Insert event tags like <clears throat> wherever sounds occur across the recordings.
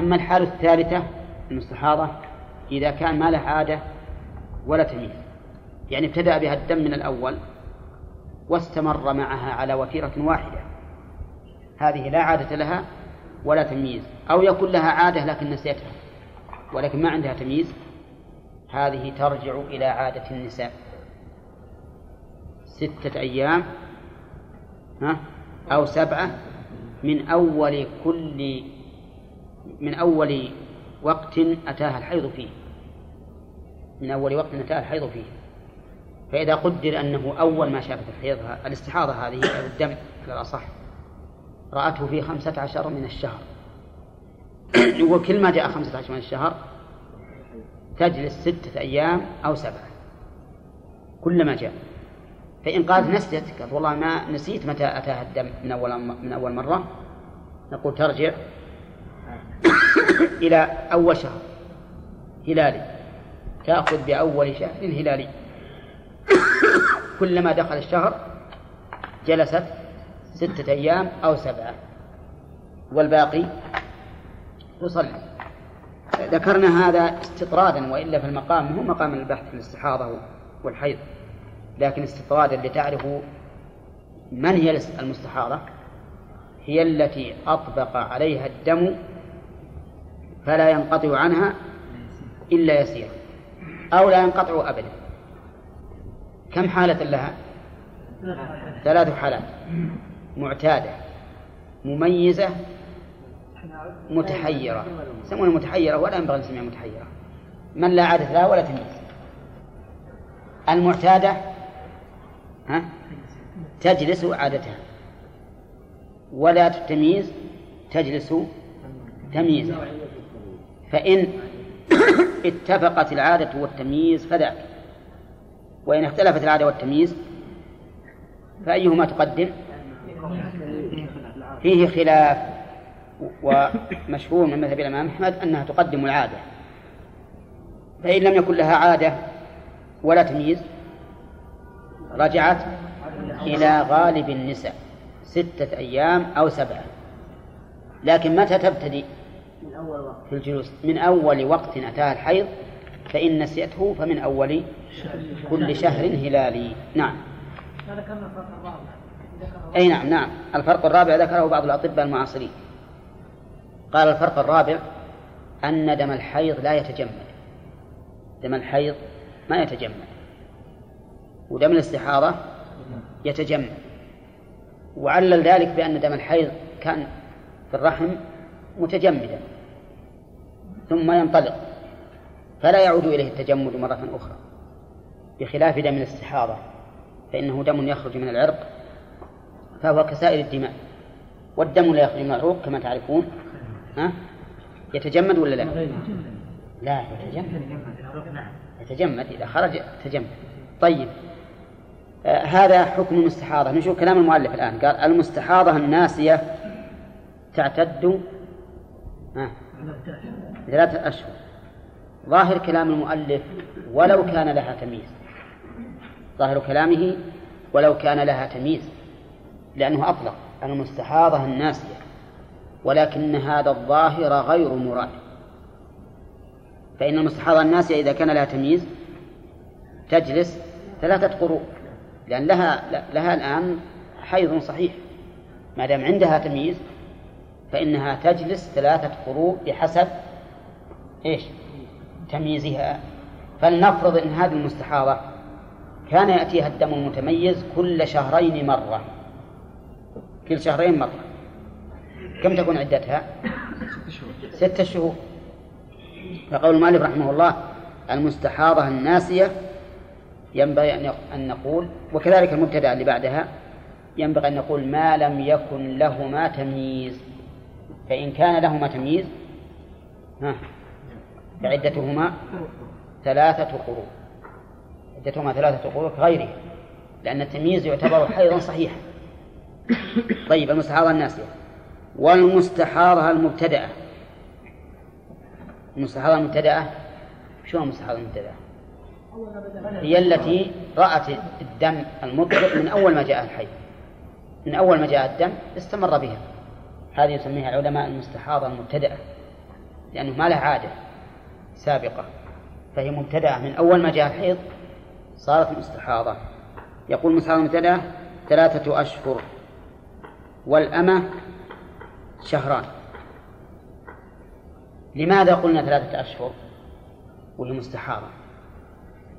أما الحالة الثالثة المستحاضة إذا كان ما له عادة ولا تمييز. يعني ابتدأ بها الدم من الأول واستمر معها على وتيرة واحدة. هذه لا عادة لها ولا تمييز. أو يكون لها عادة لكن نسيتها ولكن ما عندها تمييز. هذه ترجع إلى عادة النساء. ستة أيام ها أو سبعة من أول كل من أول وقت أتاها الحيض فيه. من أول وقت أتاها الحيض فيه. فإذا قدر أنه أول ما شافت الحيض الاستحاضة هذه أو الدم على الأصح رأته في خمسة عشر من الشهر. <clears throat> يقول كل ما جاء خمسة عشر من الشهر تجلس ستة أيام أو سبعة. كلما جاء. فإن قالت نسيت قالت والله ما نسيت متى أتاها الدم من أول من أول مرة. نقول ترجع. إلى أول شهر هلالي تأخذ بأول شهر هلالي كلما دخل الشهر جلست ستة أيام أو سبعة والباقي تصلي ذكرنا هذا استطرادا وإلا في المقام هو مقام البحث في الاستحاضة والحيض لكن استطرادا لتعرفوا من هي المستحاضة هي التي أطبق عليها الدم فلا ينقطع عنها إلا يسيرا أو لا ينقطع أبدا. كم حالة لها؟ ثلاث حالات. معتادة مميزة متحيرة. يسمونها متحيرة ولا ينبغي أن نسميها متحيرة. من لا عادة لها ولا تمييز. المعتادة ها؟ تجلس عادتها. ولا تمييز تجلس تمييزا فإن اتفقت العادة والتمييز فذاك. وإن اختلفت العادة والتمييز فأيهما تقدم؟ فيه خلاف ومشهور من مذهب الإمام أحمد أنها تقدم العادة. فإن لم يكن لها عادة ولا تمييز رجعت إلى غالب النساء ستة أيام أو سبعة. لكن متى تبتدئ في الجلوس من أول وقت أتاها الحيض فإن نسيته فمن أول كل شهر هلالي. نعم. أي نعم نعم. الفرق الرابع ذكره بعض الأطباء المعاصرين. قال الفرق الرابع أن دم الحيض لا يتجمد. دم الحيض ما يتجمد. ودم الاستحاضة يتجمد. وعلل ذلك بأن دم الحيض كان في الرحم متجمدا. ثم ينطلق. فلا يعود إليه التجمد مرة أخرى. بخلاف دم الاستحاضة فإنه دم يخرج من العرق فهو كسائر الدماء. والدم لا يخرج من العروق كما تعرفون. ها؟ يتجمد ولا لا؟ لا يتجمد. يتجمد. إذا خرج تجمد. طيب. آه هذا حكم المستحاضة نشوف كلام المؤلف الآن. قال المستحاضة الناسية تعتد. آه ثلاثة أشهر. ظاهر كلام المؤلف ولو كان لها تمييز. ظاهر كلامه ولو كان لها تمييز لأنه أطلق المستحاضة الناسية ولكن هذا الظاهر غير مراد. فإن المستحاضة الناسية إذا كان لها تمييز تجلس ثلاثة قروء لأن لها لها الآن حيض صحيح. ما دام عندها تمييز فإنها تجلس ثلاثة قروء بحسب إيش؟ تمييزها. فلنفرض أن هذه المستحاضة كان يأتيها الدم المتميز كل شهرين مرة. كل شهرين مرة. كم تكون عدتها؟ ستة شهور. فقول المؤلف رحمه الله المستحاضة الناسية ينبغي أن نقول وكذلك المبتدأ اللي بعدها ينبغي أن نقول ما لم يكن لهما تمييز. فإن كان لهما تمييز ها فعدتهما ثلاثة قروء. عدتهما ثلاثة قروء كغيره لأن التمييز يعتبر حيضا صحيحا. طيب المستحاضة الناسية. والمستحاضة المبتدأة. المستحاضة المبتدأة؟ شو المستحاضة المبتدأة؟ هي التي رأت الدم المطلق من أول ما جاء الحي من أول ما جاء الدم استمر بها. هذه يسميها العلماء المستحاضة المبتدأة لأنه ما له عادة سابقة فهي مبتدأة من أول ما جاء الحيض صارت مستحاضة. يقول مستحاضة مبتدأة ثلاثة أشهر والأمة شهران. لماذا قلنا ثلاثة أشهر؟ وهي مستحاضة.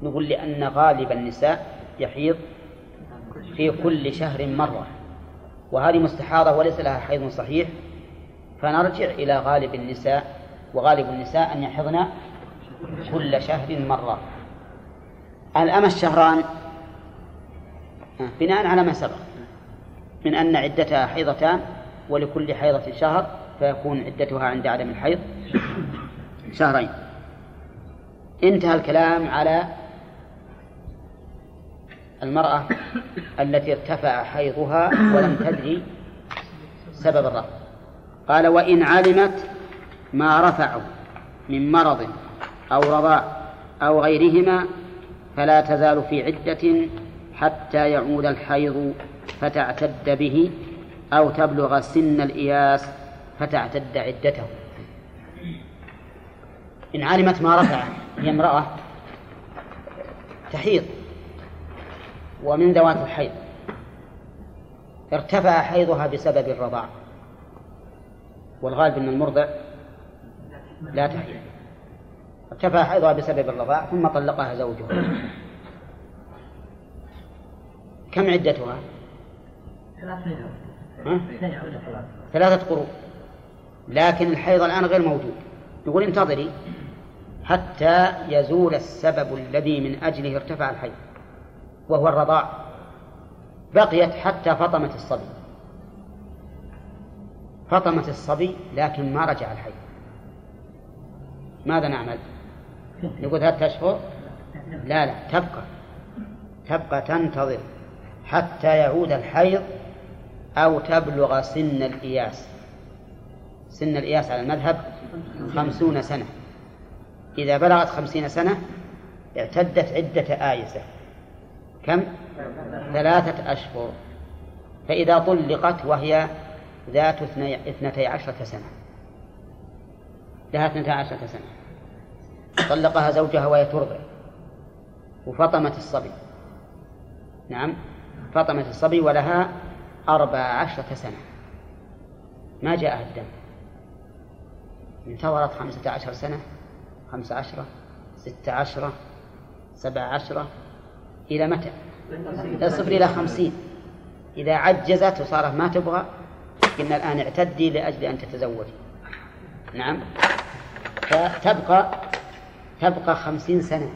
نقول لأن غالب النساء يحيض في كل شهر مرة. وهذه مستحاضة وليس لها حيض صحيح فنرجع إلى غالب النساء وغالب النساء أن يحضن كل شهر مرة. الأمى الشهران بناء على ما سبق من أن عدتها حيضتان ولكل حيضة شهر فيكون عدتها عند عدم الحيض شهرين. انتهى الكلام على المرأة التي ارتفع حيضها ولم تدري سبب الرفع قال وإن علمت ما رفعوا من مرض أو رضاء أو غيرهما فلا تزال في عدة حتى يعود الحيض فتعتد به أو تبلغ سن الإياس فتعتد عدته. إن علمت ما رفع هي امرأة تحيض. ومن ذوات الحيض. ارتفع حيضها بسبب الرضاع. والغالب أن المرضع لا تحيض. ارتفع حيضها بسبب الرضاع ثم طلقها زوجها. كم عدتها؟ ثلاثة قروء لكن الحيض الآن غير موجود. يقول انتظري حتى يزول السبب الذي من أجله ارتفع الحيض. وهو الرضاع. بقيت حتى فطمت الصبي. فطمت الصبي لكن ما رجع الحيض ماذا نعمل؟ نقول ثلاثة أشهر؟ لا لا تبقى. تبقى تنتظر حتى يعود الحيض أو تبلغ سن الإياس. سن الإياس على المذهب خمسون سنة. إذا بلغت خمسين سنة اعتدت عدة آيسة. كم؟ ثلاثة أشهر. فإذا طلقت وهي ذات اثنتي عشرة سنة. لها اثنتي عشرة سنة. طلقها زوجها وهي ترضع. وفطمت الصبي. نعم فطمت الصبي ولها أربع عشرة سنة. ما جاءها الدم. انتظرت خمسة عشر سنة خمسة عشرة ستة عشرة سبع عشرة إلى متى؟ تصل إلى خمسين. إذا عجزت وصارت ما تبغى قلنا الآن اعتدي لأجل أن تتزوجي. نعم. فتبقى تبقى خمسين سنة.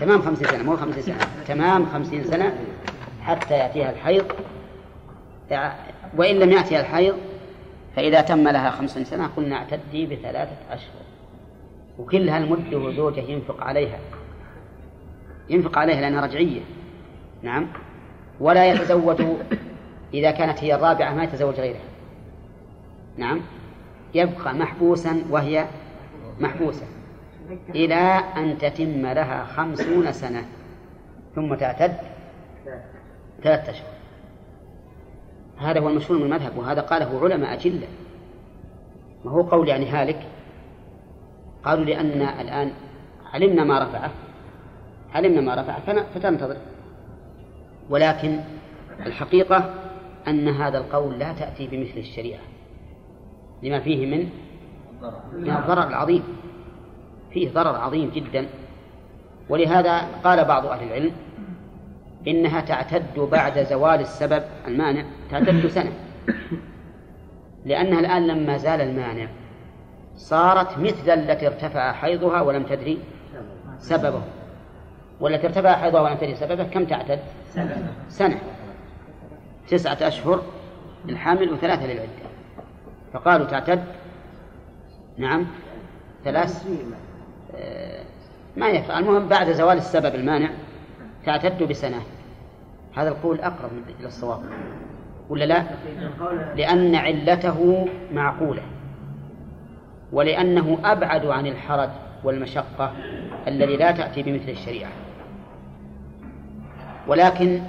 تمام خمسين سنة مو خمسين سنة. تمام خمسين سنة حتى يأتيها الحيض. وإن لم يأتيها الحيض فإذا تم لها خمسين سنة قلنا اعتدي بثلاثة أشهر. وكل هالمدة وزوجة ينفق عليها. ينفق عليها لأنها رجعية. نعم. ولا يتزوج إذا كانت هي الرابعة ما يتزوج غيرها. نعم. يبقى محبوسا وهي محبوسة إلى أن تتم لها خمسون سنة. ثم تعتد ثلاثة أشهر. هذا هو المشهور من المذهب وهذا قاله علماء أجلة ما هو قول يعني هالك؟ قالوا لأن الآن علمنا ما رفعه. علمنا ما رفعه فتنتظر. ولكن الحقيقة أن هذا القول لا تأتي بمثل الشريعة لما فيه من من الضرر العظيم. فيه ضرر عظيم جدا. ولهذا قال بعض أهل العلم إنها تعتد بعد زوال السبب المانع تعتد سنة. لأنها الآن لما زال المانع صارت مثل التي ارتفع حيضها ولم تدري سببه. والتي ارتفع حيضها ولم تدري سببه؟ كم تعتد؟ سنة. سنة. تسعة أشهر للحامل وثلاثة للعدة. فقالوا تعتد؟ نعم. ثلاث؟ آه، ما يفعل. المهم بعد زوال السبب المانع تعتد بسنة. هذا القول أقرب إلى الصواب. ولا لا؟ لأن علته معقولة. ولأنه أبعد عن الحرج والمشقة الذي لا تأتي بمثل الشريعة. ولكن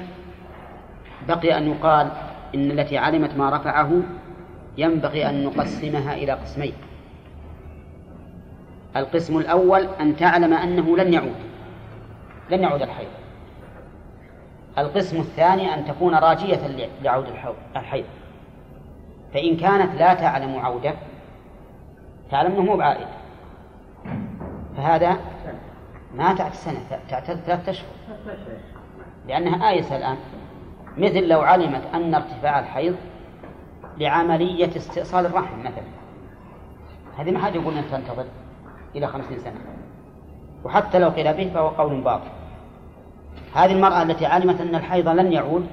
بقي أن يقال إن التي علمت ما رفعه ينبغي أن نقسمها إلى قسمين. القسم الأول أن تعلم أنه لن يعود لن يعود الحيض. القسم الثاني أن تكون راجية لعود الحيض. فإن كانت لا تعلم عودة تعلم أنه مو بعائد. فهذا ما تعتد سنة تعتد ثلاثة أشهر. لأنها آيسة الآن. مثل لو علمت أن ارتفاع الحيض لعملية استئصال الرحم مثلا. هذه ما حد يقول أن تنتظر إلى خمسين سنة. وحتى لو قيل به فهو قول باطل. هذه المرأة التي علمت أن الحيض لن يعود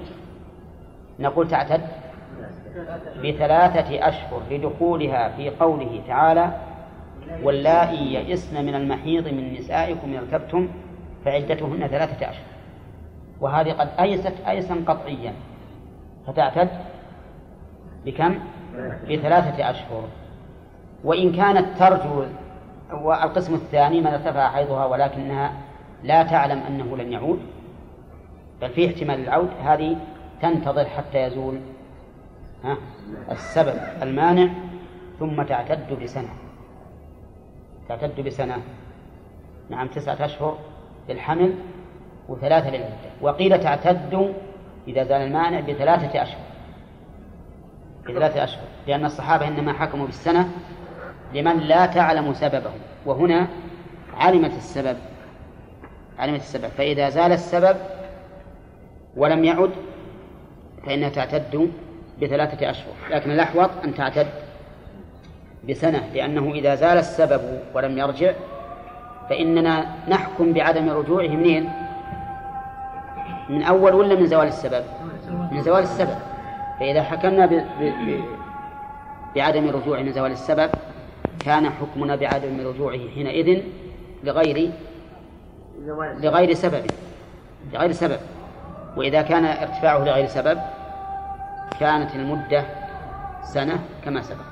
نقول تعتد بثلاثة أشهر لدخولها في قوله تعالى واللائي يئسن من المحيض من نسائكم إن ارتبتم فعدتهن ثلاثة أشهر. وهذه قد أيست أيسا قطعيا. فتعتد بكم؟ بثلاثة أشهر. وإن كانت ترجو والقسم الثاني من ارتفع حيضها ولكنها لا تعلم أنه لن يعود بل في احتمال العود هذه تنتظر حتى يزول ها السبب المانع ثم تعتد بسنة. تعتد بسنة. نعم تسعة أشهر للحمل وثلاثة للعدة وقيل تعتد إذا زال المانع بثلاثة أشهر. بثلاثة أشهر. لأن الصحابة إنما حكموا بالسنة لمن لا تعلم سببه وهنا علمت السبب. علمت السبب. فإذا زال السبب ولم يعد فإنها تعتد بثلاثة أشهر. لكن الأحوط أن تعتد بسنة. لأنه إذا زال السبب ولم يرجع فإننا نحكم بعدم رجوعه منين؟ من أول ولا من زوال السبب؟ من زوال السبب. فإذا حكمنا ب... ب... بعدم رجوعه من زوال السبب كان حكمنا بعدم رجوعه حينئذ لغير لغير سبب لغير سبب. وإذا كان ارتفاعه لغير سبب كانت المدة سنة كما سبق.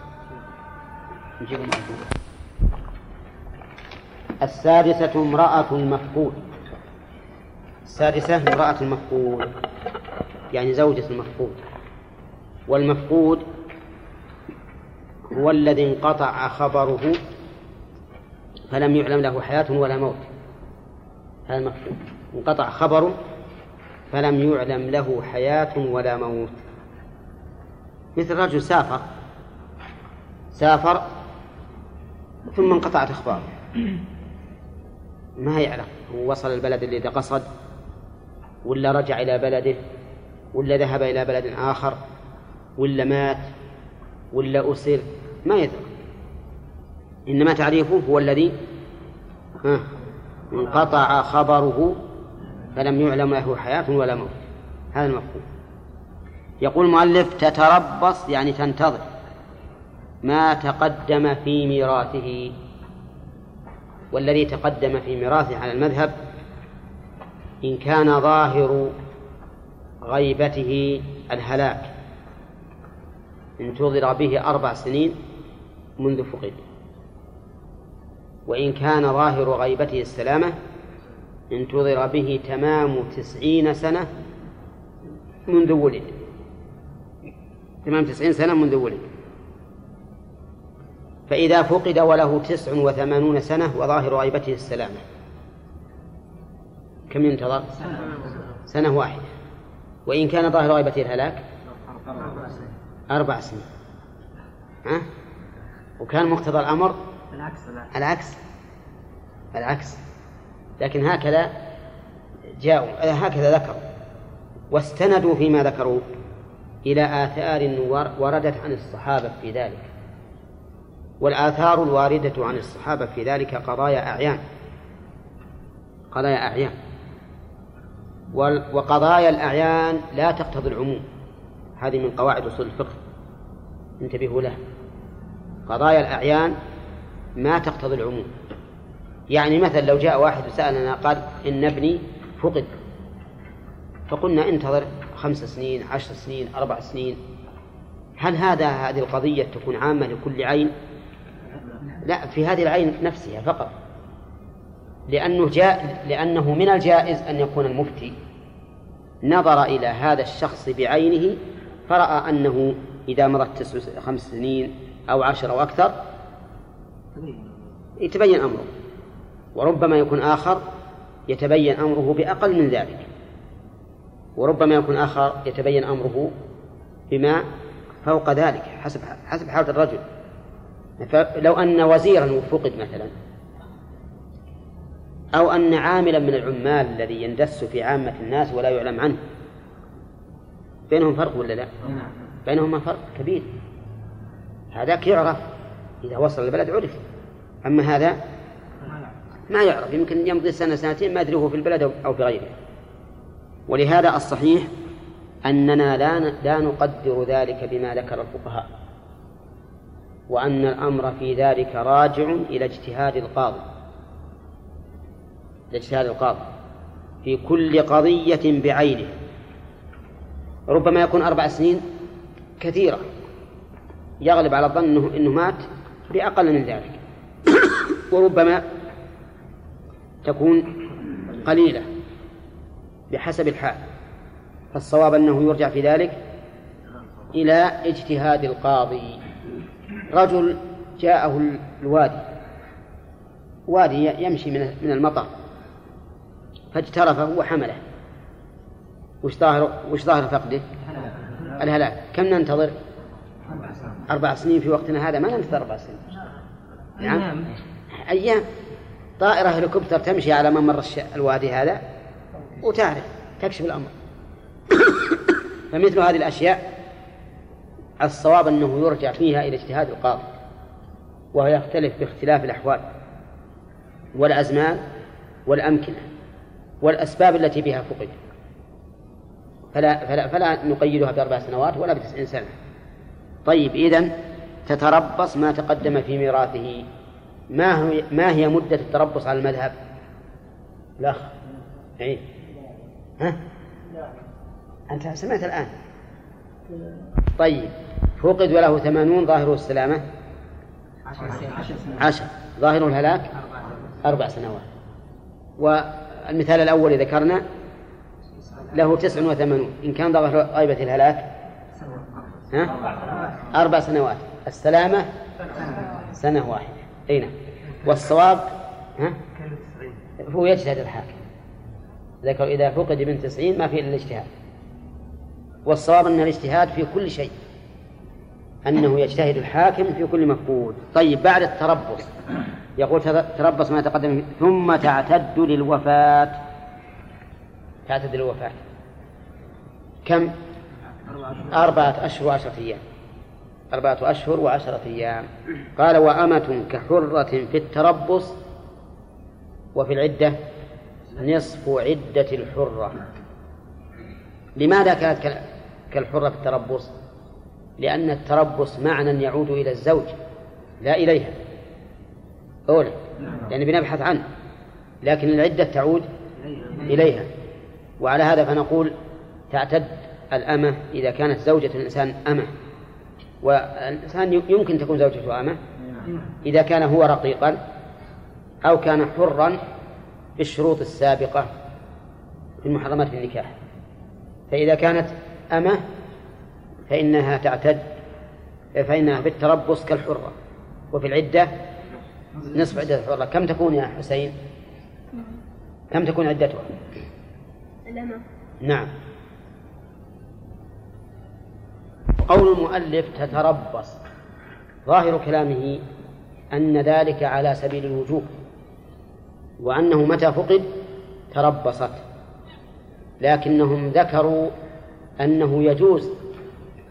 نجيب السادسة امرأة المفقود. السادسة امرأة المفقود. يعني زوجة المفقود. والمفقود هو الذي انقطع خبره فلم يعلم له حياة ولا موت. هذا المفقود. انقطع خبره فلم يعلم له حياة ولا موت. مثل رجل سافر سافر ثم انقطعت أخباره. ما يعلم. هو وصل البلد الذي قصد. ولا رجع إلى بلده ولا ذهب إلى بلد آخر ولا مات ولا أسر ما يدرك إنما تعريفه هو الذي انقطع خبره فلم يعلم له حياة ولا موت. هذا المفهوم. يقول المؤلف تتربص يعني تنتظر ما تقدم في ميراثه. والذي تقدم في ميراثه على المذهب إن كان ظاهر غيبته الهلاك انتظر به أربع سنين منذ فقد. وإن كان ظاهر غيبته السلامة انتظر به تمام تسعين سنة منذ ولد. تمام تسعين سنة منذ ولد. فإذا فقد وله تسع وثمانون سنة وظاهر غيبته السلامة. كم ينتظر؟ سنة واحدة. وإن كان ظاهر غيبته الهلاك؟ أربع سنين. ها؟ وكان مقتضى الأمر؟ العكس العكس. العكس. لكن هكذا جاءوا هكذا ذكروا. واستندوا فيما ذكروا إلى آثار وردت عن الصحابة في ذلك. والآثار الواردة عن الصحابة في ذلك قضايا أعيان. قضايا أعيان. وقضايا الأعيان لا تقتضي العموم. هذه من قواعد أصول الفقه. انتبهوا له قضايا الأعيان ما تقتضي العموم. يعني مثلا لو جاء واحد وسألنا قال إن ابني فقد فقلنا انتظر خمس سنين عشر سنين أربع سنين. هل هذا هذه القضية تكون عامة لكل عين؟ لا في هذه العين نفسها فقط. لأنه جاء لأنه من الجائز أن يكون المفتي. نظر إلى هذا الشخص بعينه فرأى أنه إذا مرت تسع خمس سنين أو عشر أو أكثر يتبين أمره. وربما يكون آخر يتبين أمره بأقل من ذلك. وربما يكون آخر يتبين أمره بما فوق ذلك حسب حسب حالة الرجل. فلو أن وزيرا فقد مثلا. أو أن عاملا من العمال الذي يندس في عامة الناس ولا يعلم عنه. بينهم فرق ولا لا؟ بينهما فرق كبير. هذاك يعرف إذا وصل البلد عرف. أما هذا ما يعرف يمكن يمضي سنة سنتين ما أدري هو في البلد أو في غيره. ولهذا الصحيح أننا لا لا نقدر ذلك بما ذكر الفقهاء. وأن الأمر في ذلك راجع إلى اجتهاد القاضي. إلى اجتهاد القاضي في كل قضية بعينه. ربما يكون أربع سنين كثيرة يغلب على الظن أنه, إنه مات بأقل من ذلك. وربما تكون قليلة بحسب الحال. فالصواب أنه يرجع في ذلك إلى اجتهاد القاضي. رجل جاءه الوادي. وادي يمشي من المطر فاجترفه وحمله. وش ظاهر وش ظاهر فقده؟ الهلاك. كم ننتظر؟ أربع سنين. في وقتنا هذا ما ننتظر أربع سنين. نعم. أيام. طائرة هليكوبتر تمشي على ممر الوادي هذا وتعرف تكشف الأمر. <coughs> فمثل هذه الأشياء الصواب أنه يرجع فيها إلى اجتهاد القاضي وهو يختلف باختلاف الأحوال والأزمان والأمكنة. والأسباب التي بها فقد. فلا, فلا, فلا نقيدها بأربع سنوات ولا بتسعين سنة. طيب إذن تتربص ما تقدم في ميراثه. ما هي ما هي مدة التربص على المذهب؟ الأخ. عيد. ها؟ أنت سمعت الآن. طيب فقد وله ثمانون ظاهره السلامة. عشر ظاهره الهلاك؟ أربع سنوات. والمثال الأول ذكرنا له تسع وثمانون. إن كان ظاهر غيبة الهلاك. ها؟ أربع سنوات. السلامة سنة واحدة. أي نعم. والصواب ها؟ هو يجتهد الحاكم. ذكر إذا فقد من تسعين ما في إلا الاجتهاد. والصواب أن الاجتهاد في كل شيء. أنه يجتهد الحاكم في كل مفقود. طيب بعد التربص. يقول تربص ما تقدم ثم تعتد للوفاة. تعتد للوفاة. كم؟ أربعة أشهر وعشرة أيام. أربعة أشهر وعشرة أيام. قال وأمة كحرة في التربص وفي العدة نصف عدة الحرة. لماذا كانت كالحرة في التربص؟ لأن التربص معنى يعود إلى الزوج لا إليها. أولى يعني بنبحث عنه. لكن العدة تعود إليها. وعلى هذا فنقول تعتد الأمة إذا كانت زوجة الإنسان أمة. والإنسان يمكن تكون زوجته أمة. إذا كان هو رقيقا أو كان حرا بالشروط السابقة في المحرمات في النكاح. فإذا كانت أمة فإنها تعتد فإنها في التربص كالحرة. وفي العدة نصف عدة الحرة كم تكون يا حسين؟ كم تكون عدتها؟ نعم. قول المؤلف تتربص. ظاهر كلامه أن ذلك على سبيل الوجوب وأنه متى فقد تربصت. لكنهم ذكروا أنه يجوز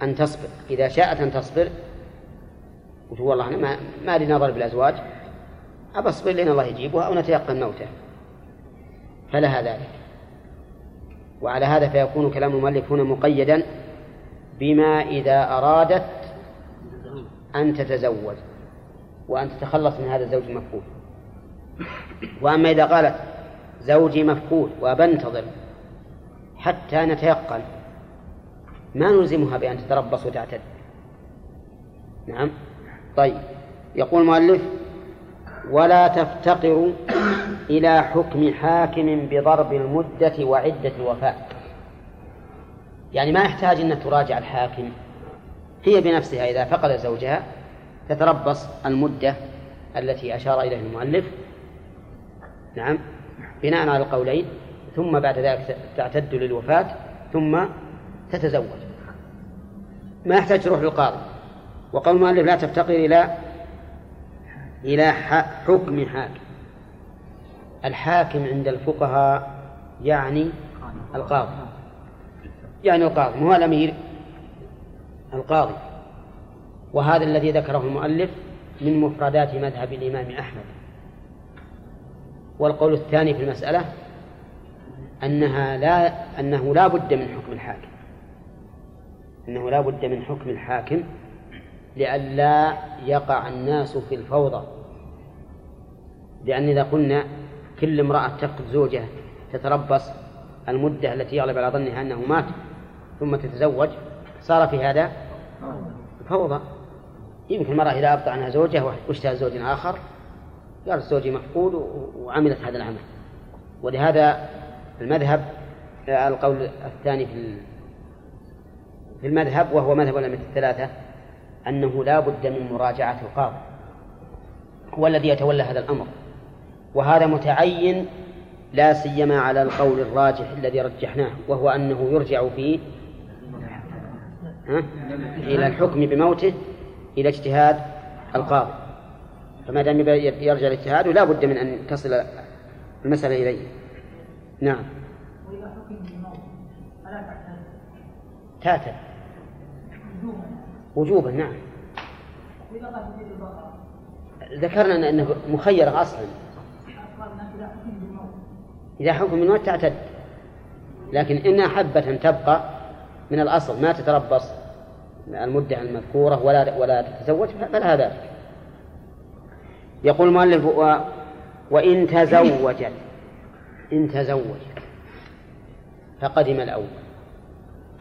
أن تصبر. إذا شاءت أن تصبر وتقول والله أنا ما, ما لي نظر بالأزواج أبى أصبر لين الله يجيبها أو نتيقن موته. فلها ذلك. وعلى هذا فيكون كلام المؤلف هنا مقيدا بما إذا أرادت أن تتزوج وأن تتخلص من هذا الزوج المفقود. وأما إذا قالت زوجي مفقود وبنتظر حتى نتيقن ما نلزمها بأن تتربص وتعتد. نعم؟ طيب. يقول المؤلف ولا تفتقر إلى حكم حاكم بضرب المدة وعدة الوفاة يعني ما يحتاج أن تراجع الحاكم. هي بنفسها إذا فقد زوجها تتربص المدة التي أشار إليها المؤلف. نعم. بناء على القولين. ثم بعد ذلك تعتد للوفاة. ثم تتزوج. ما يحتاج تروح للقاضي وقول المؤلف لا تفتقر إلى إلى حكم حاكم. الحاكم عند الفقهاء يعني القاضي. يعني القاضي مو الأمير القاضي. وهذا الذي ذكره المؤلف من مفردات مذهب الإمام أحمد. والقول الثاني في المسألة أنها لا أنه لا بد من حكم الحاكم. أنه لا بد من حكم الحاكم لئلا يقع الناس في الفوضى. لأن إذا قلنا كل امرأة تفقد زوجها تتربص المدة التي يغلب على ظنها أنه مات ثم تتزوج صار في هذا فوضى. يمكن المرأة إذا أبطأ عنها زوجها واشتهى زوج آخر قالت زوجي مفقود وعملت هذا العمل. ولهذا المذهب القول الثاني في في المذهب وهو مذهب الأئمة الثلاثة أنه لا بد من مراجعة القاضي هو الذي يتولى هذا الأمر وهذا متعين لا سيما على القول الراجح الذي رجحناه وهو أنه يرجع فيه إلى الحكم بموته إلى اجتهاد القاضي. فما دام يرجع الاجتهاد لا بد من أن تصل المسألة إليه. نعم. تعتد وجوبا نعم. ذكرنا أنه مخير أصلا. إذا حكم الموت تعتد. لكن إن أحبت أن تبقى من الأصل ما تتربص المدة المذكورة ولا ولا تتزوج فلها ذلك يقول المؤلف و وإن تزوجت إن تزوجت فقدم الأول.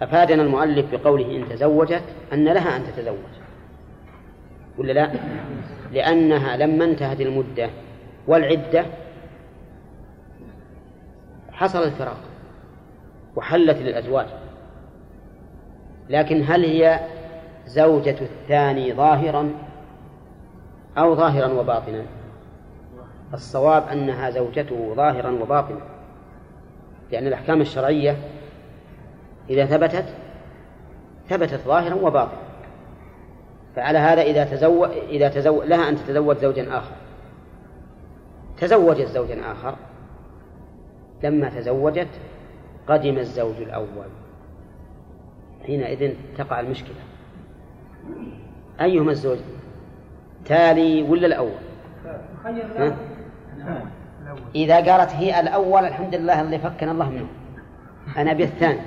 أفادنا المؤلف بقوله إن تزوجت أن لها أن تتزوج. ولا لا؟ لأنها لما انتهت المدة والعدة حصل الفراق وحلت للأزواج. لكن هل هي زوجة الثاني ظاهرا أو ظاهرا وباطنا؟ الصواب أنها زوجته ظاهرا وباطنا. لأن الأحكام الشرعية إذا ثبتت ثبتت ظاهرا وباطنا. فعلى هذا إذا تزوج إذا تزوج لها أن تتزوج زوجا آخر. تزوجت زوجا آخر. لما تزوجت قدم الزوج الأول. حينئذ تقع المشكلة. أيهما الزوج؟ تالي ولا الأول؟ ها؟ إذا قالت هي الأول الحمد لله اللي فكنا الله منه. أنا بالثاني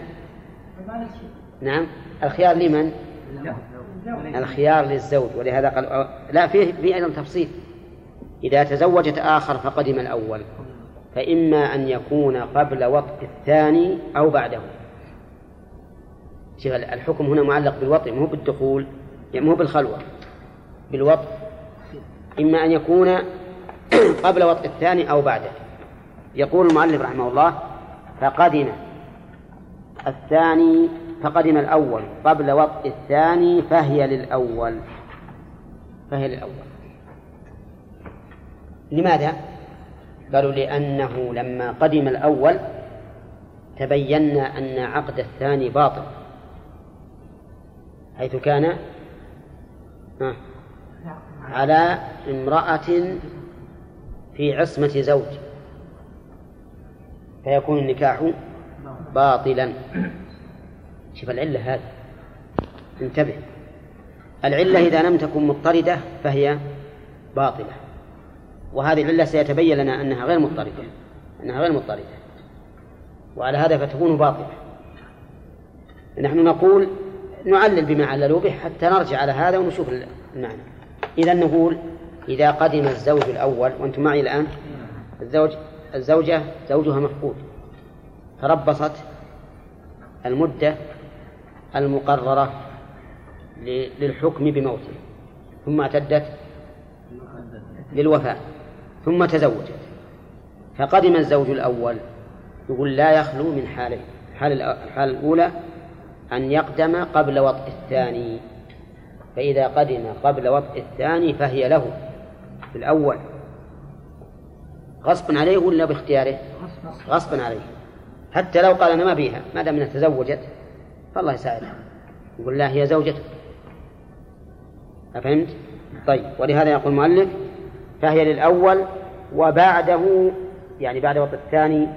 نعم. الخيار لمن؟ الخيار للزوج ولهذا قال لا فيه في أيضا تفصيل. إذا تزوجت آخر فقدم الأول فإما أن يكون قبل وطء الثاني أو بعده. شوف الحكم هنا معلق بالوطء مو بالدخول يعني مو بالخلوة بالوطء إما أن يكون <clears throat> قبل وطء الثاني أو بعده. يقول المؤلف رحمه الله فقدم. الثاني فقدم الأول قبل وطء الثاني فهي للأول. فهي للأول. لماذا؟ قالوا لأنه لما قدم الأول تبينا أن عقد الثاني باطل. حيث كان على امرأة في عصمة زوج. فيكون النكاح باطلا. شوف العلة هذه. انتبه. العلة إذا لم تكن مضطردة فهي باطلة. وهذه العلة سيتبين لنا أنها غير مضطردة. أنها غير مضطردة. وعلى هذا فتكون باطلة. نحن نقول نعلل بما عللوا به حتى نرجع على هذا ونشوف المعنى. إذا نقول إذا قدم الزوج الأول وأنتم معي الآن؟ الزوج الزوجة زوجها مفقود. تربصت المدة المقررة للحكم بموته ثم اعتدت للوفاة ثم تزوجت. فقدم الزوج الأول يقول لا يخلو من حالين الحالة الأولى أن يقدم قبل وطء الثاني. فإذا قدم قبل وطء الثاني فهي له بالأول غصبا عليه ولا باختياره؟ غصبا عليه. حتى لو قال أنا ما بيها ما دام أنها تزوجت فالله يساعدها يقول لا هي زوجته أفهمت؟ طيب ولهذا يقول المؤلف فهي للأول وبعده يعني بعد وقت الثاني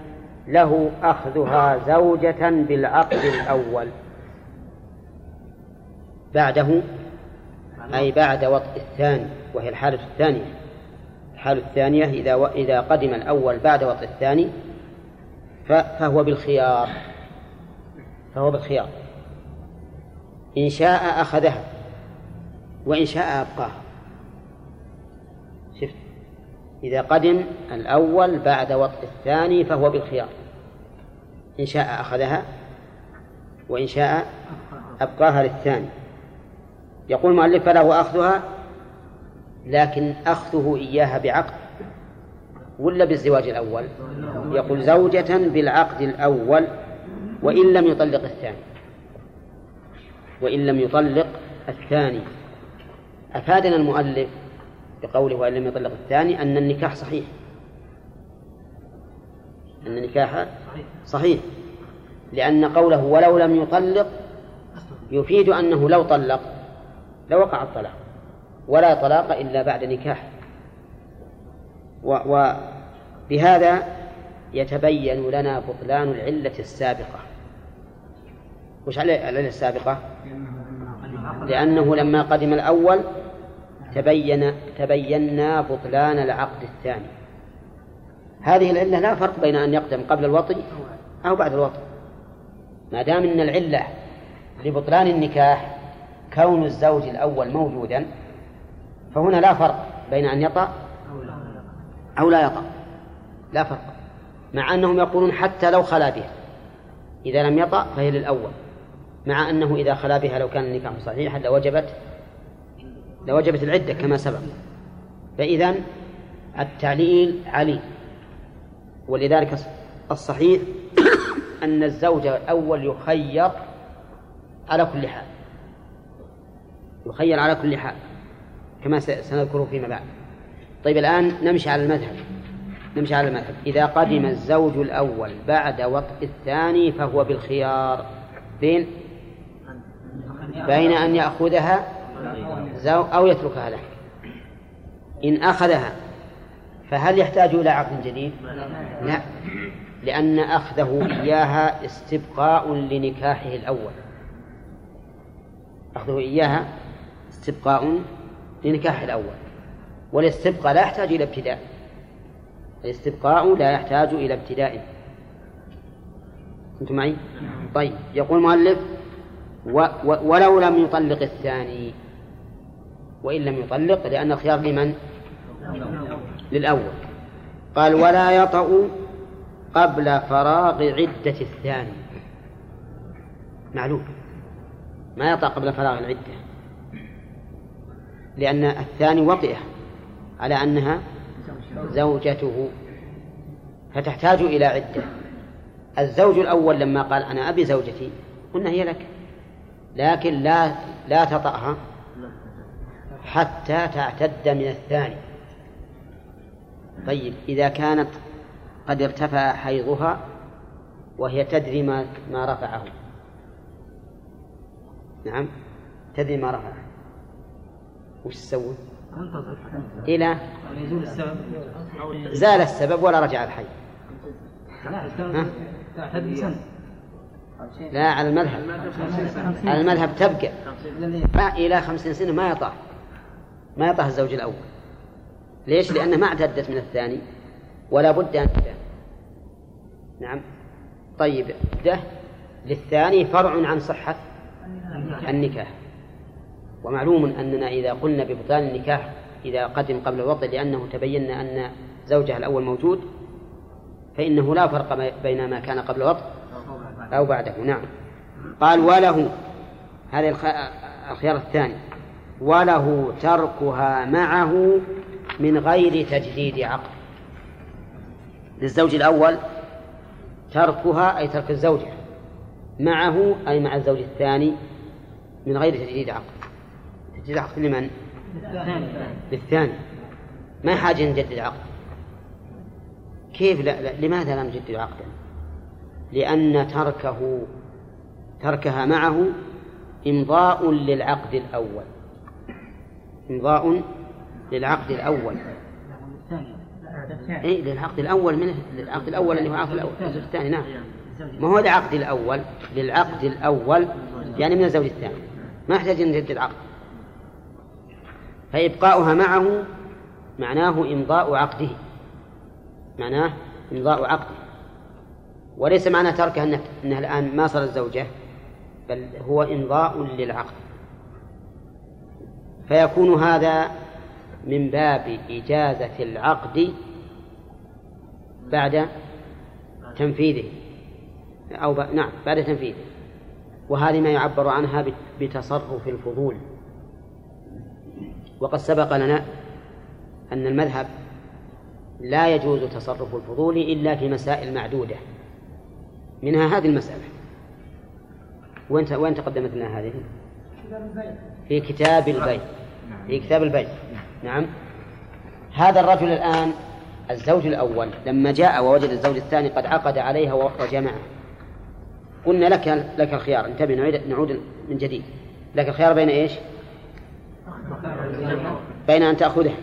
له أخذها زوجة بالعقد الأول بعده أي بعد وطء الثاني وهي الحالة الثانية الحالة الثانية إذا و... إذا قدم الأول بعد وطء الثاني. فهو بالخيار. فهو بالخيار. إن شاء أخذها وإن شاء أبقاها شفت إذا قدم الأول بعد وطء الثاني فهو بالخيار. إن شاء أخذها وإن شاء أبقاها للثاني. يقول المؤلف فله أخذها لكن أخذه إياها بعقد. ولا بالزواج الأول؟ يقول زوجة بالعقد الأول وإن لم يطلق الثاني. وإن لم يطلق الثاني. أفادنا المؤلف بقوله وإن لم يطلق الثاني أن النكاح صحيح. أن النكاح صحيح. لأن قوله ولو لم يطلق يفيد أنه لو طلق لوقع الطلاق. ولا طلاق إلا بعد نكاح. وبهذا يتبين لنا بطلان العلة السابقة. وش العلة السابقة؟ لأنه لما قدم الأول تبين تبينا بطلان العقد الثاني. هذه العلة لا فرق بين أن يقدم قبل الوطي أو بعد الوطي ما دام أن العلة لبطلان النكاح كون الزوج الأول موجودا فهنا لا فرق بين أن يطأ أو لا يطأ لا فرق. مع أنهم يقولون حتى لو خلا بها. إذا لم يطأ فهي للأول. مع أنه إذا خلا بها لو كان النكاح صحيحا لوجبت لوجبت العدة كما سبق. فإذا التعليل علي ولذلك الصحيح <coughs> أن الزوج الأول يخير على كل حال. يخير على كل حال. كما سنذكره فيما بعد. طيب الآن نمشي على المذهب. نمشي على المذهب. إذا قدم الزوج الأول بعد وطء الثاني فهو بالخيار. بين؟ بين أن يأخذها أو يتركها له. إن أخذها فهل يحتاج إلى عقد جديد؟ لا. لأن أخذه إياها استبقاء لنكاحه الأول. أخذه إياها استبقاء لنكاح الأول. والاستبقاء لا يحتاج إلى ابتداء. الاستبقاء لا يحتاج إلى ابتداء. أنتم معي؟ طيب يقول المؤلف و و ولو لم يطلق الثاني. وإن لم يطلق لأن الخيار لمن؟ للأول. قال ولا يطأ قبل فراغ عدة الثاني. معلوم. ما يطأ قبل فراغ العدة. لأن الثاني وطئة. على أنها زوجته فتحتاج إلى عدة. الزوج الأول لما قال أنا أبي زوجتي قلنا هي لك. لكن لا لا تطأها حتى تعتد من الثاني. طيب إذا كانت قد ارتفع حيضها وهي تدري ما ما رفعه. نعم تدري ما رفعه. وش تسوي؟ إلى زال السبب ولا رجع الحي. لا على المذهب. على المذهب تبقى. ما إلى خمسين سنة ما يطأ ما يطأ الزوج الأول. ليش؟ لأنه ما اعتدت من الثاني ولا بد أن تبدأ نعم. طيب ده للثاني فرع عن صحة النكاح. ومعلوم أننا إذا قلنا ببطلان النكاح إذا قدم قبل الوضع لأنه تبين أن زوجها الأول موجود فإنه لا فرق بين ما كان قبل الوضع أو بعده. نعم. قال وله هذا الخيار الثاني وله تركها معه من غير تجديد عقد. للزوج الأول تركها أي ترك الزوجة معه أي مع الزوج الثاني من غير تجديد عقد. تجديد عقد لمن؟ للثاني. ما حاجة نجدد عقد كيف لا, لا لماذا لا نجدد عقدا لأن تركه تركها معه إمضاء للعقد الأول. إمضاء للعقد الأول. إيه للعقد الأول من للعقد الأول اللي هو عقد الأول. الثاني نعم. ما هو العقد الأول؟ للعقد الأول يعني من الزوج الثاني. ما يحتاج أن نجدد العقد فإبقاؤها معه معناه إمضاء عقده. معناه إمضاء عقده. وليس معنى تركها أنه, أنه الآن ما صارت زوجة بل هو إمضاء للعقد. فيكون هذا من باب إجازة العقد بعد تنفيذه. أو ب... نعم بعد تنفيذه. وهذه ما يعبر عنها بتصرف الفضول. وقد سبق لنا أن المذهب لا يجوز تصرف الفضول إلا في مسائل معدودة. منها هذه المسألة. وين وين تقدمت لنا هذه؟ في كتاب البيع في كتاب البيع نعم. هذا الرجل الآن الزوج الأول. لما جاء ووجد الزوج الثاني قد عقد عليها وجمعها قلنا لك لك الخيار. انتبه نعود من جديد. لك الخيار بين إيش؟ بين أن تأخذها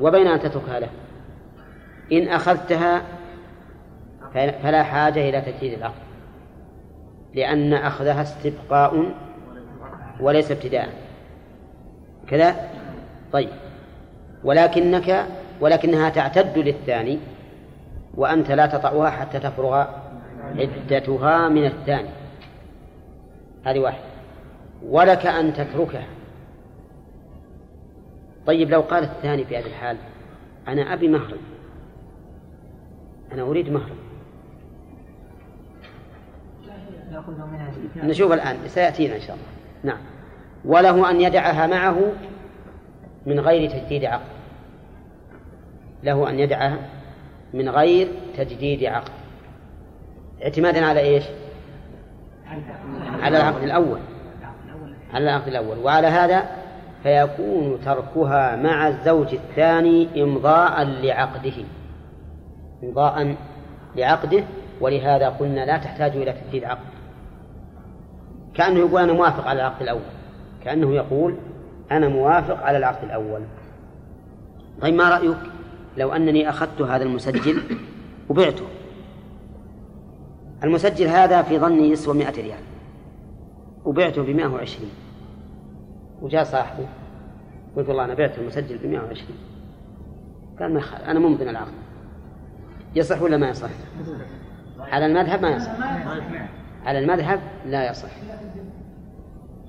وبين أن تتركها له. إن أخذتها فلا حاجة إلى تجديد العقد لأن أخذها استبقاء وليس ابتداء. كذا؟ طيب. ولكنك ولكنها تعتد للثاني وأنت لا تطعها حتى تفرغ عدتها من الثاني. هذه واحدة. ولك أن تتركها. طيب لو قال الثاني في هذه الحال أنا أبي مهرا أنا أريد مهرا نشوف الآن سيأتينا إن شاء الله. نعم. وله أن يدعها معه من غير تجديد عقد. له أن يدعها من غير تجديد عقد. اعتمادا على إيش؟ على العقد الأول. على العقد الأول. وعلى هذا فيكون تركها مع الزوج الثاني إمضاء لعقده. إمضاء لعقده ولهذا قلنا لا تحتاج إلى تجديد عقد. كأنه يقول أنا موافق على العقد الأول. كأنه يقول أنا موافق على العقد الأول. طيب ما رأيك لو أنني أخذت هذا المسجل وبعته؟ المسجل هذا في ظني يسوى مئة ريال. وبعته بمئة وعشرين. وجاء صاحبه قلت والله أنا بعت المسجل بمئة وعشرين. قال ما خال أنا ممضي العقد يصح ولا ما يصح؟ على المذهب ما يصح. على المذهب لا يصح.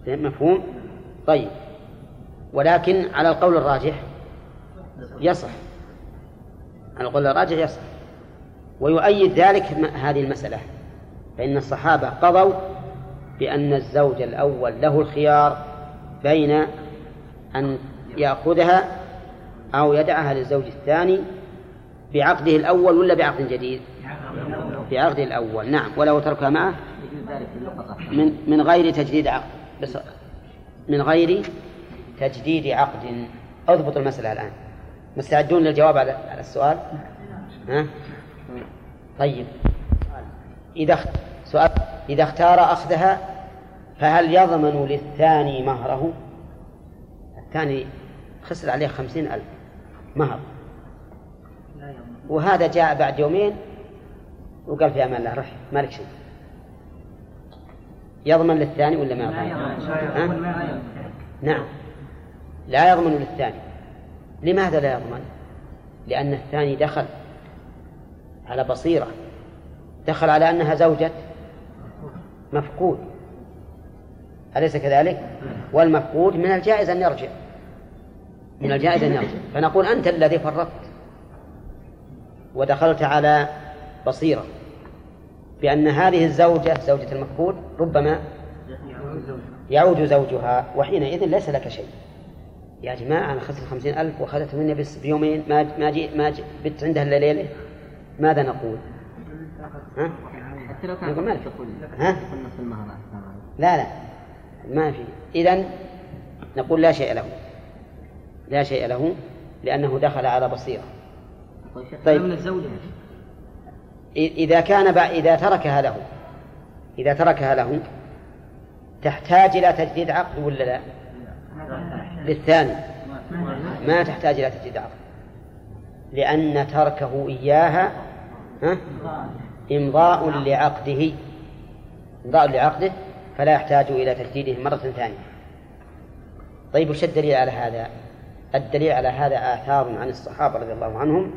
مفهوم؟ طيب. ولكن على القول الراجح يصح. على القول الراجح يصح. ويؤيد ذلك هذه المسألة. فإن الصحابة قضوا بأن الزوج الأول له الخيار بين أن يأخذها أو يدعها للزوج الثاني بعقده الأول ولا بعقد جديد؟ بعقده الأول نعم. ولو تركها معه؟ من من غير تجديد عقد. بس من غير تجديد عقد. اضبط المسألة الآن. مستعدون للجواب على السؤال؟ ها؟ طيب. إذا سؤال. إذا اختار أخذها فهل يضمن للثاني مهره؟ الثاني خسر عليه خمسين ألف مهر. وهذا جاء بعد يومين وقال في أمان الله رح مالك شيء. يضمن للثاني ولا ما يضمن؟ نعم. لا يضمن للثاني. لماذا لا يضمن؟ لأن الثاني دخل على بصيرة. دخل على أنها زوجة مفقود. أليس كذلك؟ والمفقود من الجائز أن يرجع. من الجائز أن يرجع. فنقول أنت الذي فرطت ودخلت على بصيرة بأن هذه الزوجة زوجة المفقود ربما يعود زوجها وحينئذ ليس لك شيء. يا جماعة أنا أخذت خمسين ألف وأخذته مني بس بيومين ما ما جي ما جي بت عندها إلا ليلة؟ ماذا نقول؟ ها؟ حتى لو كان ها؟ لا لا. ما في. إذا نقول لا شيء له. لا شيء له لأنه دخل على بصيرة. طيب إذا كان إذا تركها له إذا تركها له تحتاج إلى تجديد عقد ولا لا؟ للثاني ما تحتاج إلى تجديد عقد. لأن تركه إياها إمضاء لعقده. إمضاء لعقده. فلا يحتاج إلى تجديده مرة ثانية. طيب وش الدليل على هذا؟ الدليل على هذا آثار عن الصحابة رضي الله عنهم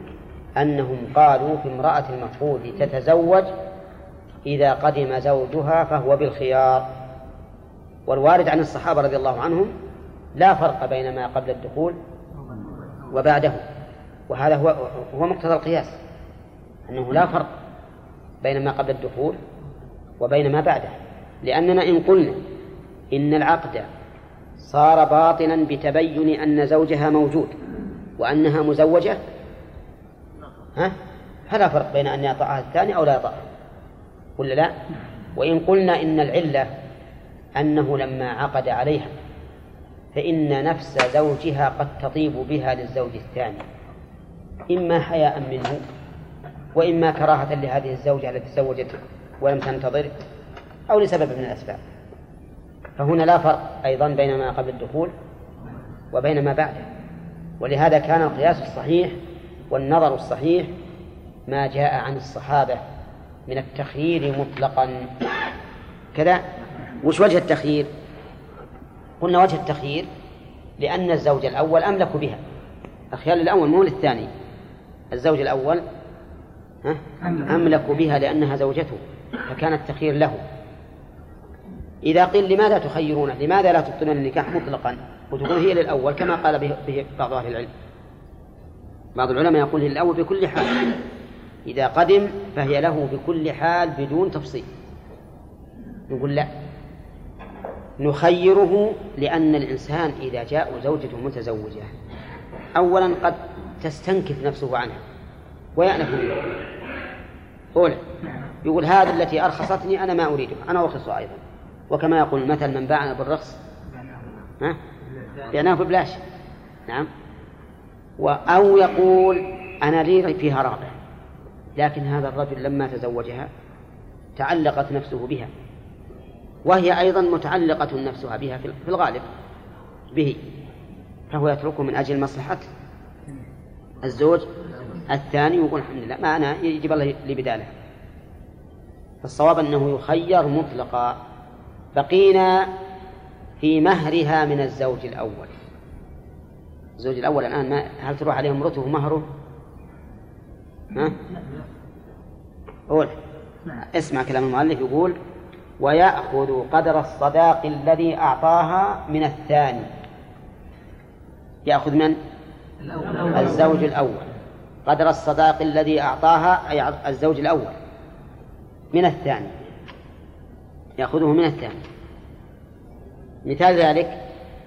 أنهم قالوا في امرأة المفقود تتزوج إذا قدم زوجها فهو بالخيار. والوارد عن الصحابة رضي الله عنهم لا فرق بين ما قبل الدخول وبعده. وهذا هو هو مقتضى القياس أنه لا فرق بين ما قبل الدخول وبين ما بعده. لأننا إن قلنا إن العقد صار باطلا بتبين أن زوجها موجود وأنها مزوجة ها؟ فلا فرق بين أن يطأها الثاني أو لا يطأها ولا لا؟ وإن قلنا إن العلة أنه لما عقد عليها فإن نفس زوجها قد تطيب بها للزوج الثاني إما حياء منه وإما كراهة لهذه الزوجة التي تزوجت ولم تنتظر أو لسبب من الأسباب. فهنا لا فرق أيضا بين ما قبل الدخول وبين ما بعده. ولهذا كان القياس الصحيح والنظر الصحيح ما جاء عن الصحابة من التخيير مطلقا. كذا؟ وش وجه التخيير؟ قلنا وجه التخيير لأن الزوج الأول أملك بها. الخيار للأول مو للثاني. الزوج الأول أملك بها لأنها زوجته فكان التخيير له. إذا قيل لماذا تخيرونه لماذا لا تبطلون النكاح مطلقا؟ وتقول هي للأول كما قال به بعض أهل العلم. بعض العلماء يقول هي للأول بكل حال. إذا قدم فهي له بكل حال بدون تفصيل. نقول لا. نخيره لأن الإنسان إذا جاء زوجته متزوجة أولا قد تستنكف نفسه عنها ويأنف منه. أولى يقول هذه التي أرخصتني أنا ما أريدها. أنا أرخصها أيضا وكما يقول مثل من باعنا بالرخص ها؟ بعناه ببلاش نعم. أو يقول أنا لي فيها رغبة لكن هذا الرجل لما تزوجها تعلقت نفسه بها. وهي أيضا متعلقة نفسها بها في الغالب به. فهو يتركه من أجل مصلحة الزوج الثاني ويقول الحمد لله. ما أنا يجيب الله لي بداله. فالصواب أنه يخير مطلقا. بقينا في مهرها من الزوج الأول الزوج الأول الآن ما هل تروح عليه امرته مهره؟ ها؟ قول اسمع كلام المؤلف يقول ويأخذ قدر الصداق الذي أعطاها من الثاني يأخذ من؟ الزوج الأول قدر الصداق الذي أعطاها أي الزوج الأول من الثاني يأخذه من الثاني مثال ذلك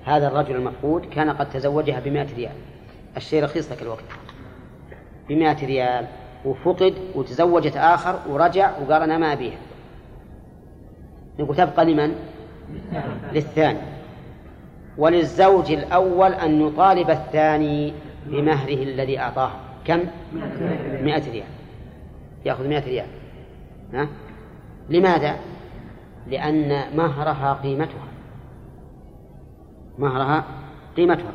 هذا الرجل المفقود كان قد تزوجها بمائة ريال الشيء رخيص ذاك الوقت بمائة ريال وفقد وتزوجت آخر ورجع وقال أنا ما أبيها نقول تبقى لمن؟ للثاني وللزوج الأول أن يطالب الثاني بمهره الذي أعطاه كم؟ مئة ريال يأخذ مئة ريال ها؟ لماذا؟ لأن مهرها قيمتها. مهرها قيمتها.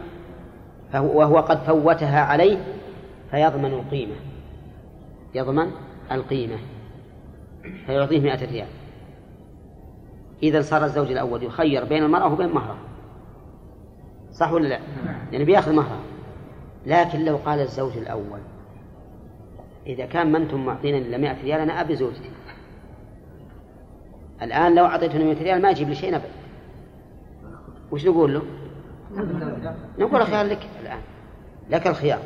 فهو وهو قد فوتها عليه فيضمن القيمة. يضمن القيمة. فيعطيه مئة ريال. إذا صار الزوج الأول يخير بين المرأة وبين مهرها. صح ولا لا؟ يعني بيأخذ مهرها. لكن لو قال الزوج الأول إذا كان ما أنتم معطينا إلا 100 ريال أنا أبي زوجتي الآن لو أعطيتني 100 ريال ما يجيب لي شيء أبدا وش نقول له؟ نقول الخيار لك الآن. لك الخيار.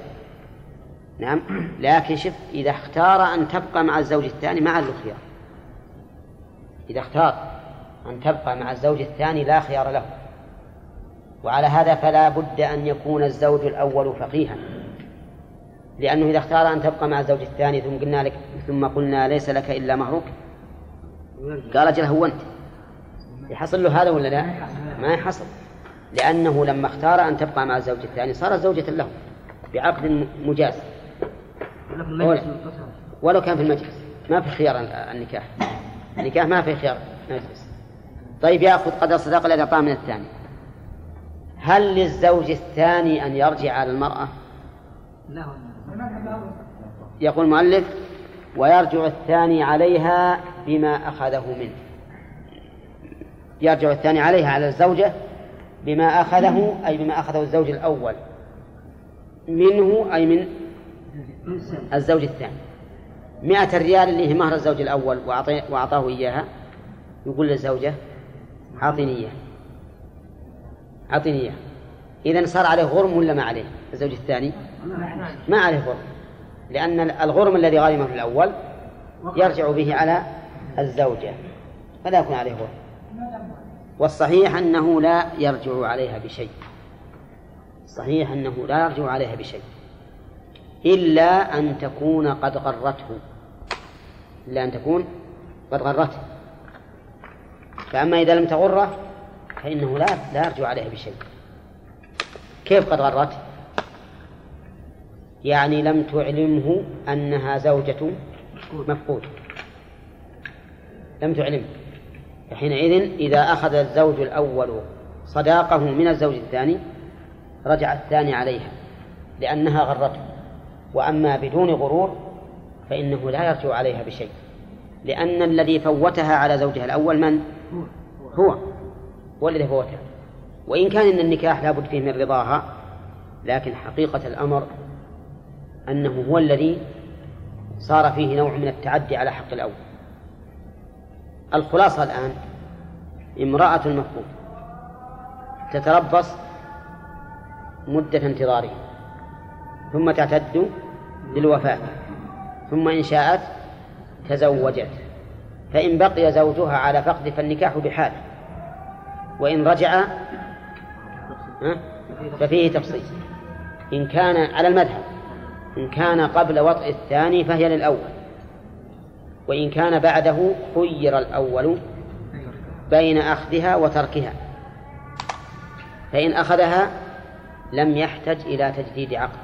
نعم. لكن شف إذا اختار أن تبقى مع الزوج الثاني ما له خيار. إذا اختار أن تبقى مع الزوج الثاني لا خيار له. وعلى هذا فلا بد أن يكون الزوج الأول فقيها. لأنه إذا اختار أن تبقى مع الزوج الثاني ثم قلنا لك ثم قلنا ليس لك إلا مهرك قال أجل هو أنت. يحصل له هذا ولا لا؟ ما يحصل. لأنه لما اختار أن تبقى مع الزوج الثاني صارت زوجة له بعقد مجاز. ولو كان في المجلس. ما في خيار النكاح. النكاح ما في خيار مجلس طيب يأخذ قدر الصداقة الذي أعطاه من الثاني. هل للزوج الثاني أن يرجع على المرأة؟ لا. يقول المؤلف ويرجع الثاني عليها بما أخذه منه. يرجع الثاني عليها على الزوجة بما أخذه أي بما أخذه الزوج الأول. منه أي من الزوج الثاني. مئة ريال اللي هي مهر الزوج الأول وأعطاه إياها. يقول للزوجة أعطيني إياه أعطيني إياه إذا صار عليه غرم ولا ما عليه الزوج الثاني؟ ما عليه غرم. لأن الغرم الذي غرمه الأول يرجع به على الزوجة فلا يكون عليه غرم والصحيح أنه لا يرجع عليها بشيء. صحيح أنه لا يرجع عليها بشيء. إلا أن تكون قد غرته. إلا أن تكون قد غرته. فأما إذا لم تغره فإنه لا لا يرجع عليها بشيء. كيف قد غرته؟ يعني لم تعلمه أنها زوجة مفقود. لم تعلمه فحينئذ إذا أخذ الزوج الأول صداقه من الزوج الثاني رجع الثاني عليها لأنها غرته. وأما بدون غرور فإنه لا يرجع عليها بشيء. لأن الذي فوتها على زوجها الأول من؟ هو. هو الذي فوتها. وإن كان إن النكاح لابد فيه من رضاها لكن حقيقة الأمر أنه هو الذي صار فيه نوع من التعدي على حق الأول. الخلاصة الآن. امرأة المفقود. تتربص مدة انتظاره ثم تعتد للوفاة ثم إن شاءت تزوجت. فإن بقي زوجها على فقد فالنكاح بحال وإن رجع ففيه تفصيل. إن كان على المذهب. إن كان قبل وطئ الثاني فهي للأول. وإن كان بعده خير الأول بين أخذها وتركها. فإن أخذها لم يحتج إلى تجديد عقد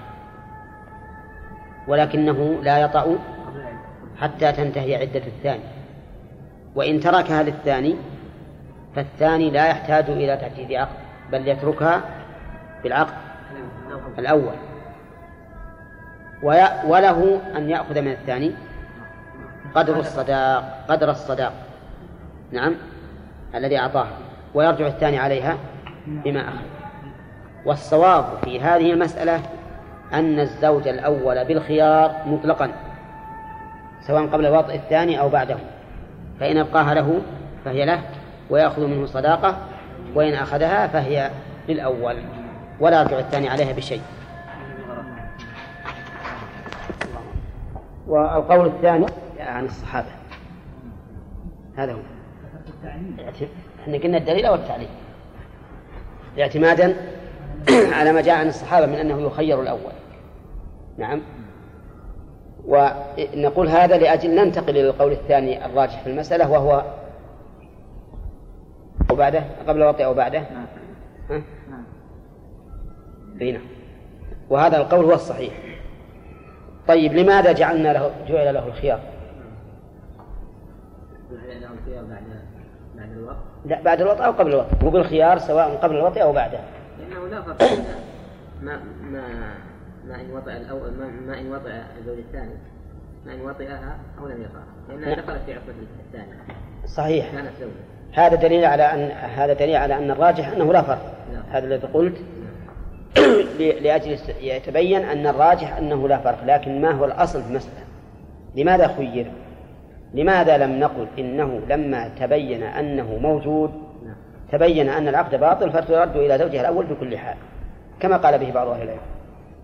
ولكنه لا يطأ حتى تنتهي عدة الثاني. وإن تركها للثاني فالثاني لا يحتاج إلى تجديد عقد بل يتركها بالعقد الأول. وله أن يأخذ من الثاني قدر الصداق قدر الصداق. نعم؟ الذي أعطاه. ويرجع الثاني عليها بما أخذ. والصواب في هذه المسألة أن الزوج الأول بالخيار مطلقا سواء قبل وضع الثاني أو بعده. فإن أبقاها له فهي له ويأخذ منه صداقة وإن أخذها فهي للأول. ولا يرجع الثاني عليها بشيء. والقول الثاني؟ عن الصحابة. هذا هو. إحنا قلنا الدليل أو التعليل اعتمادا <clears throat> على ما جاء عن الصحابة من أنه يخير الأول. نعم. ونقول هذا لأجل ننتقل إلى القول الثاني الراجح في المسألة وهو وبعده قبل الوطئ أو بعده. نعم. ها؟ نعم. وهذا القول هو الصحيح. طيب لماذا جعلنا له جعل له الخيار؟ بعد بعد الوقت؟ لا بعد الوطء أو قبل الوطء مو بالخيار سواء قبل الوطء أو بعده. لأنه لا فرق. ما ما ما إن وطئ الأول ما, ما إن وطئ الزوج الثاني ما إن وطئها أو لم يطأها لأنها نعم. دخلت في عصمة الثاني صحيح. كانت زوجة. هذا دليل على أن هذا دليل على أن الراجح أنه لا فرق. هذا الذي قلت. <coughs> لأجل يتبين أن الراجح أنه لا فرق لكن ما هو الأصل في المسألة؟ لماذا خير؟ لماذا لم نقل إنه لما تبين أنه موجود تبين أن العقد باطل فترد إلى زوجها الأول بكل حال كما قال به بعض أهل العلم.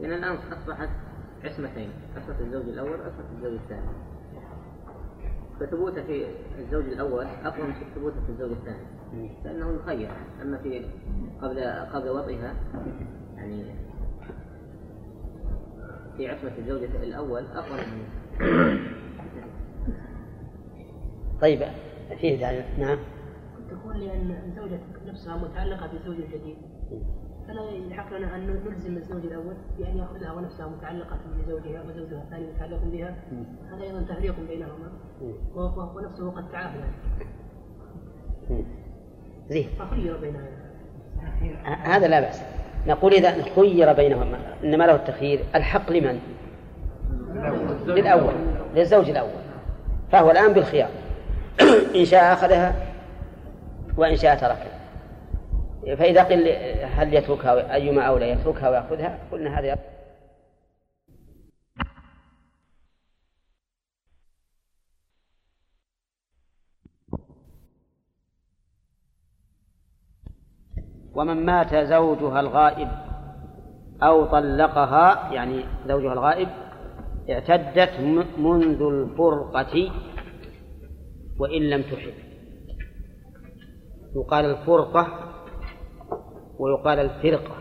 لأن الآن أصبحت عصمتين عصمة الزوج الأول وعصمة الزوج الثاني. فثبوته في الزوج الأول أقوى من ثبوته في الزوج الثاني. فإنه يخير. أما في قبل قبل وطئها يعني في عصمة الزوج الأول أقوى من طيب فيه نعم. تقول لأن الزوجة نفسها متعلقة بزوج جديد. فلا يلحق لنا أن نلزم الزوج الأول بأن يأخذها ونفسها متعلقة بزوجها وزوجها الثاني متعلق بها. هذا أيضا تفريق بينهما. ونفسه قد تعافى. زين. فخير بينهما؟ هذا لا بأس. نقول إذا خير بينهما. إنما له التخيير. الحق لمن؟ للأول. للزوج الأول. فهو الآن بالخيار. إن شاء أخذها وإن شاء تركها. فإذا قل هل يتركها أيما أولى يتركها ويأخذها قلنا هذا ومن مات زوجها الغائب أو طلقها يعني زوجها الغائب اعتدت منذ الفرقة وإن لم تحب. يقال الفرقة ويقال الفرقة.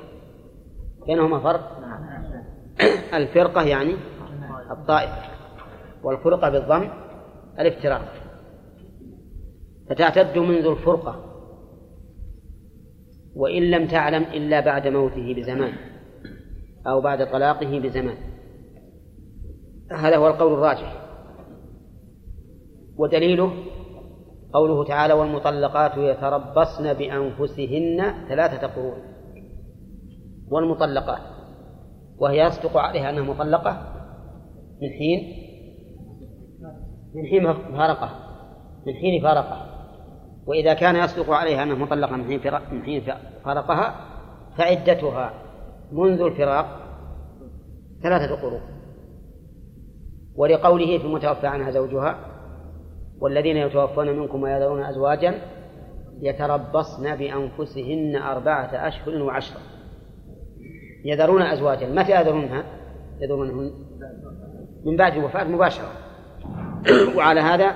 بينهما فرق. الفرقة يعني الطائفة. والفرقة بالضم الافتراق. فتعتد منذ الفرقة. وإن لم تعلم إلا بعد موته بزمان. أو بعد طلاقه بزمان. هذا هو القول الراجح. ودليله قوله تعالى والمطلقات يتربصن بأنفسهن ثلاثة قرون. والمطلقات وهي يصدق عليها أنها مطلقة من حين من حين فارقة من حين فارقة. وإذا كان يصدق عليها أنها مطلقة من حين من حين فارقها فعدتها منذ الفراق ثلاثة قرون. ولقوله في المتوفى عنها زوجها والذين يتوفون منكم ويذرون أزواجا يتربصن بأنفسهن أربعة أشهر وعشرة. يذرون أزواجا. متى يذرونها؟ يذرونهن من بعد الوفاة مباشرة. <coughs> وعلى هذا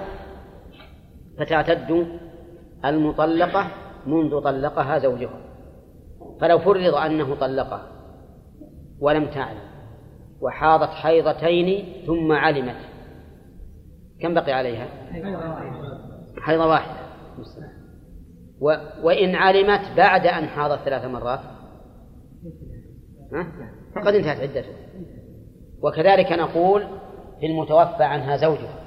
فتعتد المطلقة منذ طلقها زوجها. فلو فرض أنه طلقها ولم تعلم وحاضت حيضتين ثم علمت كم بقي عليها؟ حيضة واحدة. و... وإن علمت بعد أن حاضت ثلاث مرات. فقد انتهت عدته وكذلك نقول في المتوفى عنها زوجها.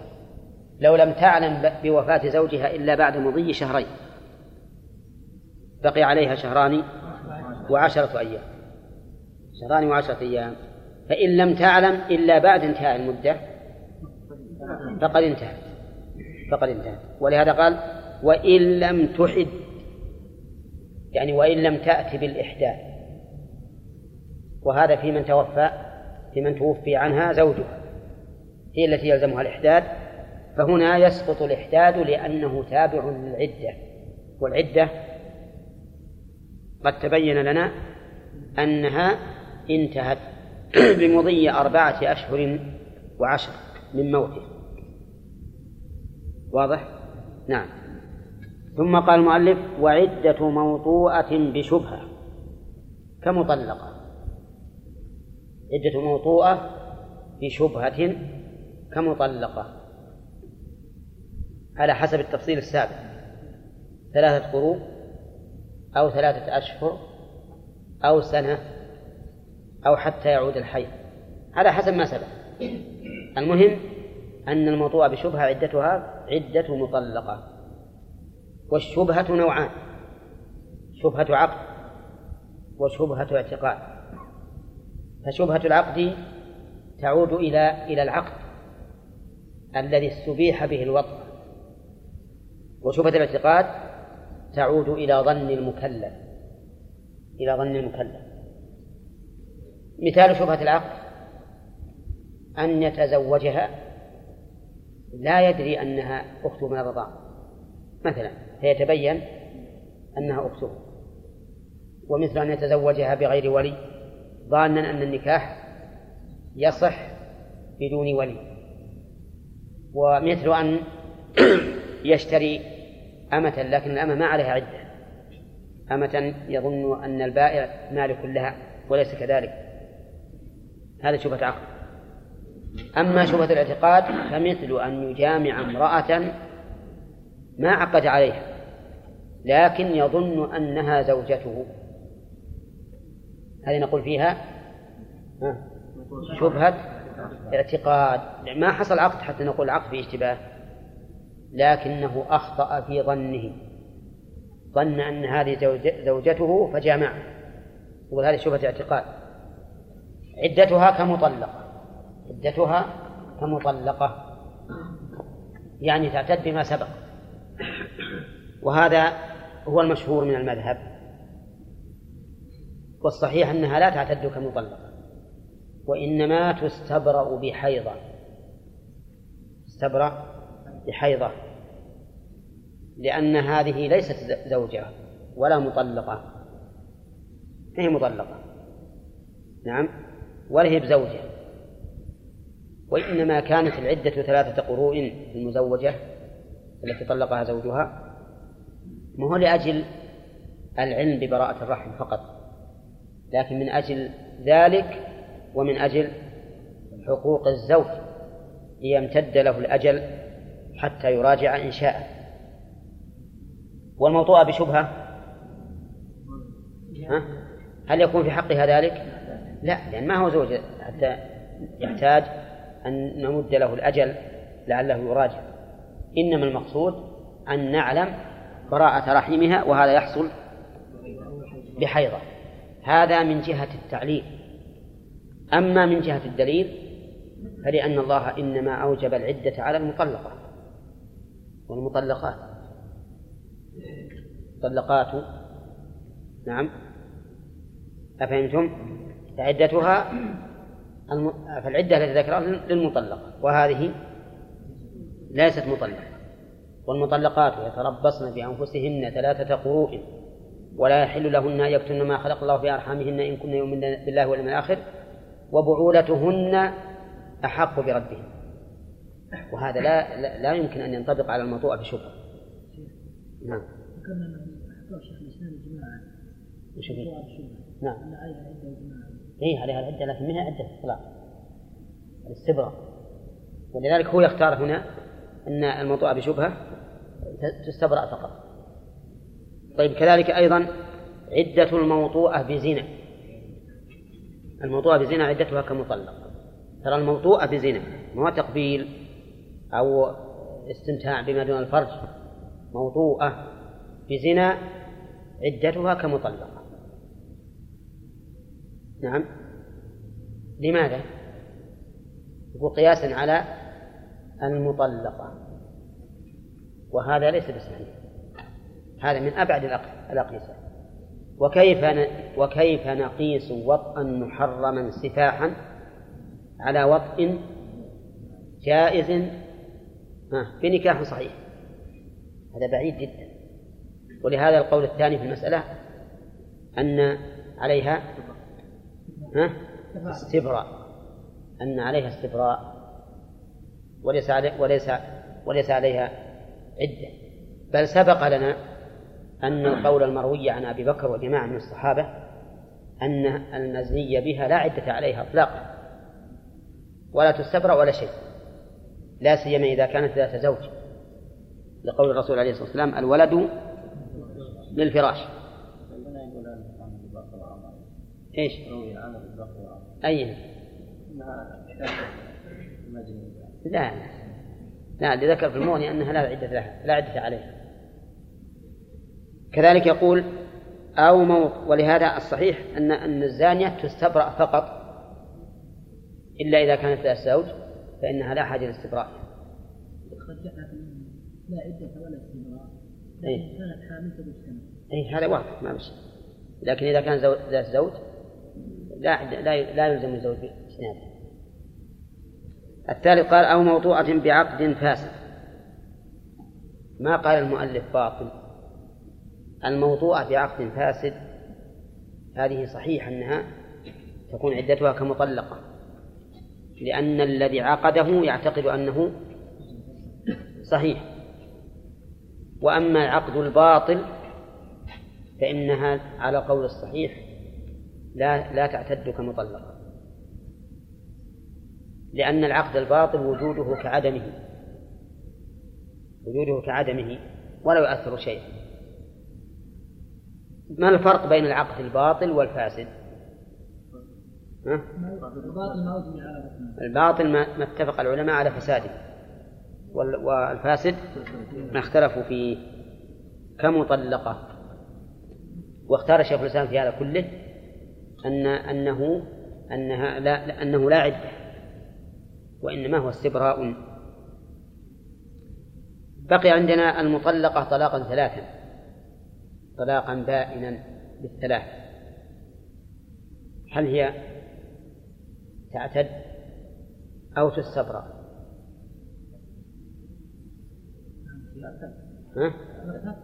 لو لم تعلم بوفاة زوجها إلا بعد مضي شهرين. بقي عليها شهران وعشرة أيام. شهران وعشرة أيام. فإن لم تعلم إلا بعد انتهاء المدة فقد انتهت فقد انتهت ولهذا قال وإن لم تحد يعني وإن لم تأتي بالإحداث. وهذا في من توفى في من توفي عنها زوجها. هي التي يلزمها الإحداث فهنا يسقط الإحداد لأنه تابع للعدة. والعدة قد تبين لنا أنها انتهت <clears throat> بمضي أربعة أشهر وعشر من موته. واضح؟ نعم. ثم قال المؤلف وعدة موطوءة بشبهة كمطلقة. عدة موطوءة بشبهة كمطلقة. على حسب التفصيل السابق. ثلاثة قروء أو ثلاثة أشهر أو سنة أو حتى يعود الحي. على حسب ما سبق. المهم أن الموضوع بشبهة عدتها عدة مطلقة. والشبهة نوعان. شبهة عقد وشبهة اعتقاد. فشبهة العقد تعود إلى إلى العقد الذي استبيح به الوطن. وشبهة الاعتقاد تعود إلى ظن المكلف. إلى ظن المكلف. مثال شبهة العقد أن يتزوجها لا يدري أنها أخته من الرضاع مثلا فيتبين أنها أخته. ومثل أن يتزوجها بغير ولي ظانا أن النكاح يصح بدون ولي. ومثل أن <clears throat> يشتري أمة لكن الأمة ما عليها عدة. أمة يظن أن البائع مالك لها وليس كذلك. هذا شبهة عقل. أما شبهة الاعتقاد فمثل أن يجامع امرأة ما عقد عليها لكن يظن أنها زوجته. هذه نقول فيها شبهة اعتقاد ما حصل عقد حتى نقول عقد في اشتباه لكنه أخطأ في ظنه. ظن أن هذه زوجته فجامع يقول هذه شبهة اعتقاد عدتها كمطلقة. عدتها كمطلقة يعني تعتد بما سبق. وهذا هو المشهور من المذهب. والصحيح أنها لا تعتد كمطلقة. وإنما تستبرأ بحيضة. تستبرأ بحيضة. لأن هذه ليست زوجة ولا مطلقة. هي مطلقة؟ نعم. ولا هي بزوجة. وإنما كانت العدة ثلاثة قروء المزوجة التي طلقها زوجها ما هو لأجل العلم ببراءة الرحم فقط لكن من أجل ذلك ومن أجل حقوق الزوج ليمتد له الأجل حتى يراجع إن شاء والموطوءة بشبهة ها؟ هل يكون في حقها ذلك؟ لا لأن ما هو زوج حتى يحتاج أن نمد له الأجل لعله يراجع. إنما المقصود أن نعلم براءة رحمها وهذا يحصل بحيضة. هذا من جهة التعليل. أما من جهة الدليل فلأن الله إنما أوجب العدة على المطلقة والمطلقات. مطلقات. نعم. أفهمتم؟ عدتها. فالعدة التي ذكرها للمطلقة وهذه ليست مطلقة والمطلقات يتربصن بأنفسهن ثلاثة قروء ولا يحل لهن أن يكتن ما خلق الله في أرحامهن إن كن يؤمن بالله واليوم الآخر وبعولتهن أحق بردهن. وهذا لا, لا, لا يمكن أن ينطبق على الموضوع بشبهة. نعم. ذكرنا أن شيخ الإسلام الجماعة نعم. إيه عليها العدة لكن منها عدة الطلاق الاستبراء ولذلك هو يختار هنا أن الموضوع بشبهة تستبرأ فقط. طيب كذلك أيضا عدة الموطوءة بزنا. الموطوءة بزنا عدتها كمطلق. ترى الموطوءة بزنا ما تقبيل أو استمتاع بما دون الفرج؟ موطوءة بزنا عدتها كمطلقة. نعم. لماذا؟ يقول قياسا على المطلقة. وهذا ليس بصحيح هذا من أبعد الأقيسة وكيف وكيف نقيس وطئا محرما سفاحا على وطئ جائز؟ بنكاح صحيح. هذا بعيد جدا. ولهذا القول الثاني في المسألة أن عليها ها؟ استبراء أن عليها استبراء وليس علي وليس وليس عليها عدة. بل سبق لنا أن القول المروي عن أبي بكر وجماعة من الصحابة أن المزني بها لا عدة عليها إطلاقا. ولا تستبرأ ولا شيء. لا سيما إذا كانت ذات زوج. لقول الرسول عليه الصلاة والسلام الولد للفراش. إيش؟ أي. لا. لا ذكر في المغني أنها لا عدة لها لا عدة عليها كذلك يقول أو موت ولهذا الصحيح أن أن الزانية تستبرأ فقط إلا إذا كانت لها زوج فإنها لا حاجة لاستبراء لا عدة ولا استبراء أي. كانت حاملة أي هذا واضح ما بشي لكن إذا كان ذات زوج لا لا لا يلزم الزوج بإسناده الثالث قال أو موضوعة بعقد فاسد. ما قال المؤلف باطل. الموضوعة بعقد فاسد هذه صحيح أنها تكون عدتها كمطلقة لأن الذي عقده يعتقد أنه صحيح. وأما العقد الباطل فإنها على قول الصحيح لا لا تعتد كمطلقة لأن العقد الباطل وجوده كعدمه. وجوده كعدمه ولا يؤثر شيئا ما الفرق بين العقد الباطل والفاسد؟ الباطل ما اتفق العلماء على فساده. والفاسد ما اختلفوا فيه. كمطلقة. واختار شيخ الإسلام في هذا كله أن أنه أنها لا أنه لا عدة وإنما هو استبراء بقي عندنا المطلقة طلاقا ثلاثا طلاقا بائنا بالثلاث هل هي تعتد أو تستبرأ؟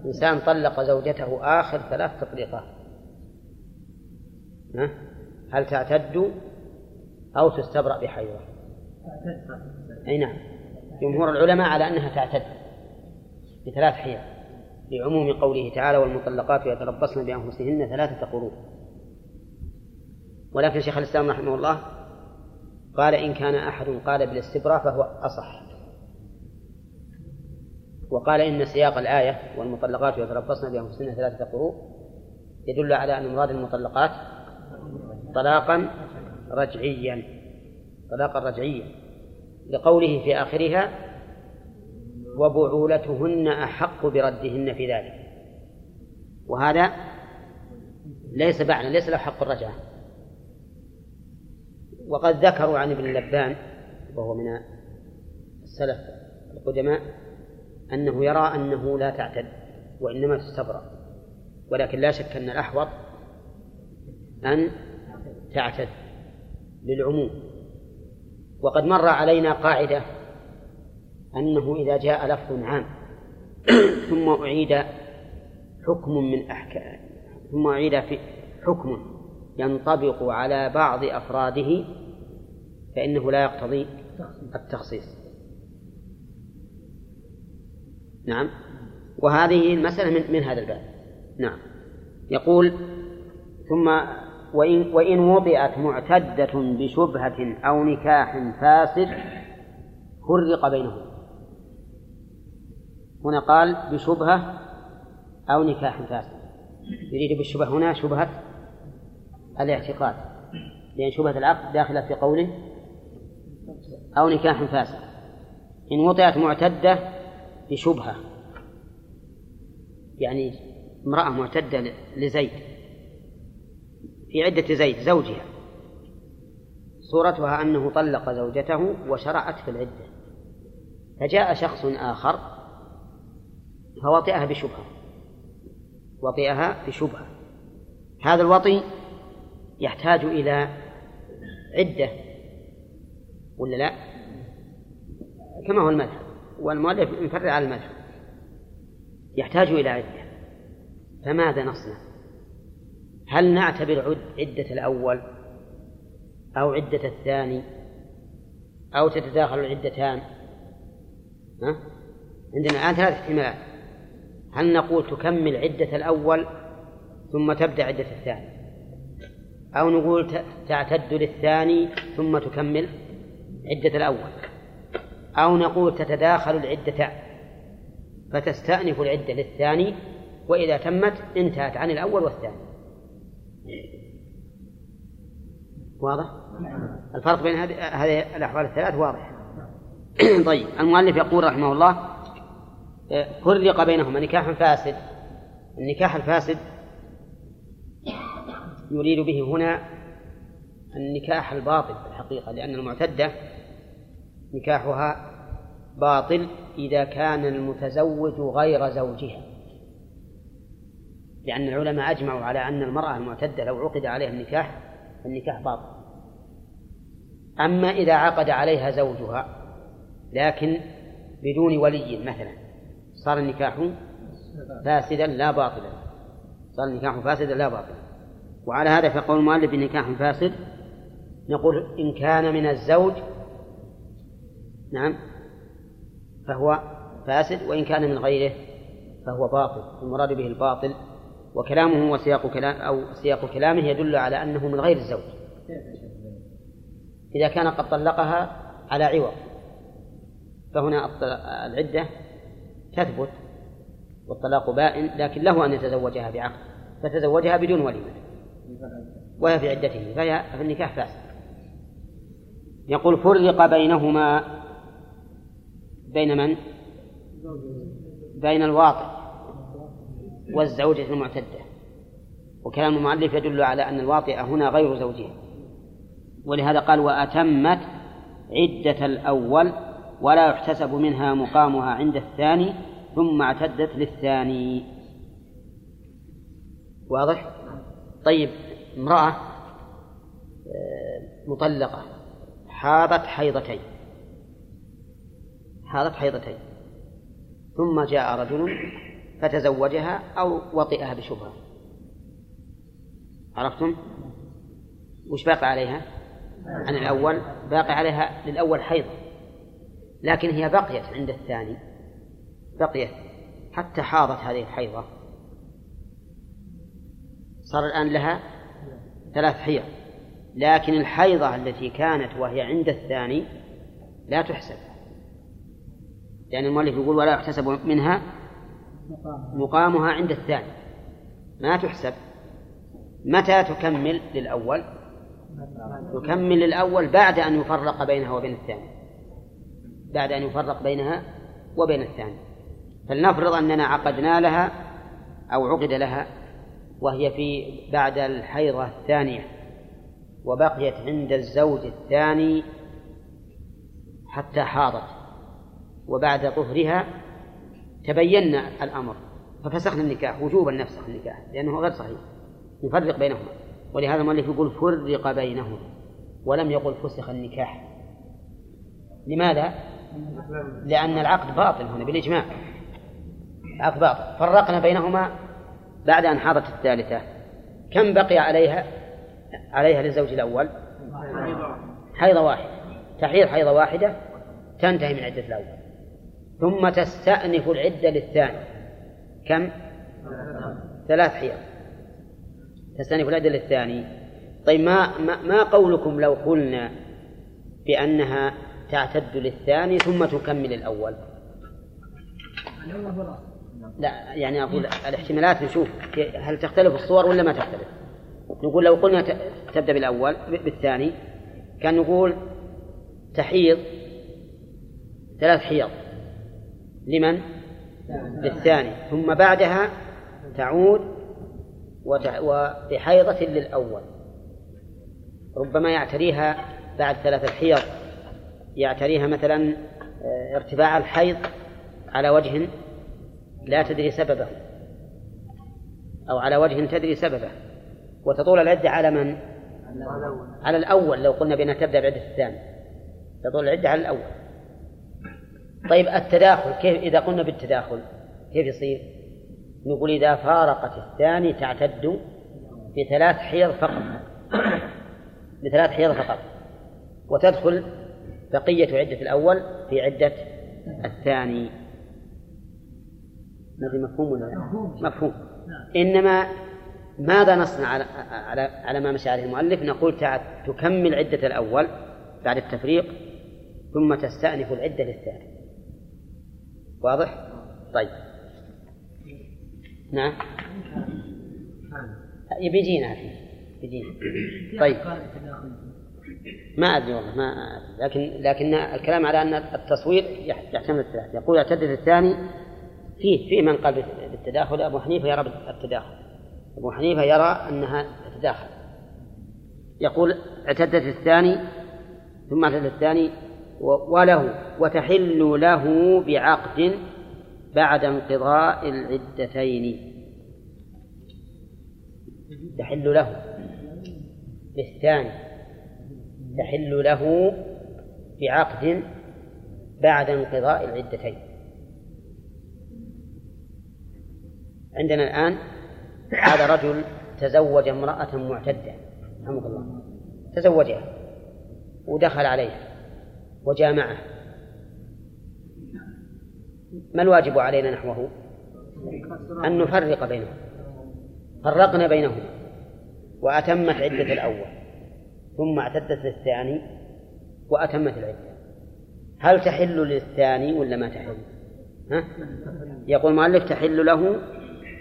إنسان طلق زوجته آخر ثلاث تطليقات؟ هل تعتد أو تستبرأ بحيضة أي نعم. جمهور العلماء على أنها تعتد بثلاث حيض لعموم قوله تعالى والمطلقات يتربصن بأنفسهن ثلاثة قروء ولكن شيخ الإسلام رحمه الله قال إن كان أحد قال بالاستبراء فهو أصح وقال إن سياق الآية والمطلقات يتربصن بأنفسهن ثلاثة قروء يدل على أن مراد المطلقات طلاقا رجعيا طلاقا رجعيا. لقوله في آخرها وبعولتهن أحق بردهن في ذلك. وهذا ليس بعد ليس له حق الرجعة. وقد ذكروا عن ابن اللبان وهو من السلف القدماء أنه يرى أنه لا تعتد وإنما تستبرأ. ولكن لا شك أن الأحوط أن تعتد للعموم. وقد مر علينا قاعدة أنه إذا جاء لفظ عام <clears throat> ثم أعيد حكم من أحكام ثم أعيد في حكم ينطبق على بعض أفراده فإنه لا يقتضي التخصيص. نعم. وهذه المسألة من, من هذا الباب. نعم. يقول ثم وإن, وإن وطئت معتدة بشبهة أو نكاح فاسد فرق بينهم هنا قال بشبهة أو نكاح فاسد. يريد بالشبهة هنا شبهة الاعتقاد. لأن شبهة العقد داخلة في قوله أو نكاح فاسد. إن وطئت معتدة بشبهة يعني امرأة معتدة لزيد. في عدة زيد زوجها. صورتها أنه طلق زوجته وشرعت في العدة. فجاء شخص آخر فوطئها بشبهة. وطئها بشبهة. هذا الوطي يحتاج إلى عدة ولا لا؟ كما هو المذهب. والمؤلف يفرع على المذهب. يحتاج إلى عدة. فماذا نصنع؟ هل نعتبر عدة الأول أو عدة الثاني أو تتداخل العدتان؟ ها؟ عندنا الآن ثلاث احتمالات. هل نقول تكمل عدة الأول ثم تبدأ عدة الثاني؟ أو نقول تعتد للثاني ثم تكمل عدة الأول؟ أو نقول تتداخل العدتان فتستأنف العدة للثاني وإذا تمت انتهت عن الأول والثاني. واضح؟ الفرق بين هذه الأحوال الثلاث واضح. <clears throat> طيب المؤلف يقول رحمه الله فرق بينهما نكاح فاسد. النكاح الفاسد يريد به هنا النكاح الباطل في الحقيقة لأن المعتدة نكاحها باطل إذا كان المتزوج غير زوجها. لأن العلماء أجمعوا على أن المرأة المعتدة لو عقد عليها النكاح فالنكاح باطل. أما إذا عقد عليها زوجها لكن بدون ولي مثلا صار النكاح فاسدا لا باطلا. صار النكاح فاسدا لا باطلا. وعلى هذا فقول المؤلف النكاح فاسد نقول إن كان من الزوج نعم فهو فاسد وإن كان من غيره فهو باطل. المراد به الباطل وكلامه وسياق كلام أو سياق كلامه يدل على أنه من غير الزوج. إذا كان قد طلقها على عوض فهنا العدة تثبت والطلاق بائن لكن له أن يتزوجها بعقد فتزوجها بدون ولي. وهي في عدته فهي في النكاح فاسد. يقول فرق بينهما بين من؟ بين الواطئ والزوجة المعتدة. وكلام المؤلف يدل على أن الواطئة هنا غير زوجها. ولهذا قال وأتمت عدة الأول ولا يحتسب منها مقامها عند الثاني ثم اعتدت للثاني. واضح؟ طيب امرأة آه، مطلقة حاضت حيضتين. حاضت حيضتين. ثم جاء رجل فتزوجها أو وطئها بشبهة. عرفتم؟ وش باقي عليها؟ عن الأول. باقي عليها للأول حيض. لكن هي بقيت عند الثاني. بقيت. حتى حاضت هذه الحيضة. صار الآن لها ثلاث حيض. لكن الحيضة التي كانت وهي عند الثاني لا تحسب. لأن المؤلف يقول ولا يحتسب منها مقامها. عند الثاني. ما تحسب. متى تكمل للأول؟ تكمل للأول بعد أن يفرق بينها وبين الثاني. بعد أن يفرق بينها وبين الثاني. فلنفرض أننا عقدنا لها أو عقد لها وهي في بعد الحيضة الثانية وبقيت عند الزوج الثاني حتى حاضت وبعد طهرها تبينا الأمر ففسخنا النكاح وجوبا نفسخ النكاح لأنه غير صحيح نفرق بينهما. ولهذا المؤلف يقول فرق بينهما ولم يقل فسخ النكاح. لماذا؟ لأن العقد باطل هنا بالإجماع. العقد باطل. فرقنا بينهما بعد أن حاضت الثالثة. كم بقي عليها؟ عليها للزوج الأول؟ حيضة واحدة. تحيض حيضة واحدة تنتهي من عدة الأول. ثم تستأنف العدة للثاني. كم؟ ثلاث حيض. تستأنف العدة للثاني. طيب ما, ما, ما قولكم لو قلنا بأنها تعتد للثاني ثم تكمل الأول؟ لا يعني أقول الاحتمالات نشوف هل تختلف الصور ولا ما تختلف. نقول لو قلنا تبدأ بالأول بالثاني كان نقول تحيض ثلاث حيض. لمن؟ للثاني. ثم بعدها تعود وبحيضة للأول. ربما يعتريها بعد ثلاث الحيض. يعتريها مثلا آه، ارتفاع الحيض على وجه لا تدري سببه. أو على وجه تدري سببه. وتطول العدة على من؟ على الأول. لو قلنا بأنها تبدأ بعدة الثاني. تطول العدة على الأول. طيب التداخل كيف إذا قلنا بالتداخل كيف يصير؟ نقول إذا فارقت الثاني تعتد بثلاث حيض فقط <coughs> بثلاث حيض فقط وتدخل بقية عدة الأول في عدة الثاني ما مفهوم ولا مفهوم إنما ماذا نصنع على على على ما مشى عليه المؤلف؟ نقول تكمل عدة الأول بعد التفريق ثم تستأنف العدة للثاني. واضح؟ طيب. نعم. بيجينا بيجينا. طيب. ما أدري والله ما أدري. لكن لكن الكلام على أن التصوير يحتمل الثلاث يقول اعتدت الثاني فيه في من قال بالتداخل أبو حنيفة يرى بالتداخل أبو حنيفة يرى أنها تتداخل يقول اعتدت الثاني ثم اعتدت الثاني وله وتحل له بعقد بعد انقضاء العدتين. تحل له. للثاني. تحل له بعقد بعد انقضاء العدتين. عندنا الآن هذا رجل تزوج امرأة معتدة رحمك الله. تزوجها ودخل عليها. وجامعها ما الواجب علينا نحوه؟ أن نفرق بينهم. فرقنا بينهم. وأتمت عدة الأول ثم اعتدت للثاني وأتمت العدة. هل تحل للثاني ولا ما تحل؟ ها؟ يقول المؤلف تحل له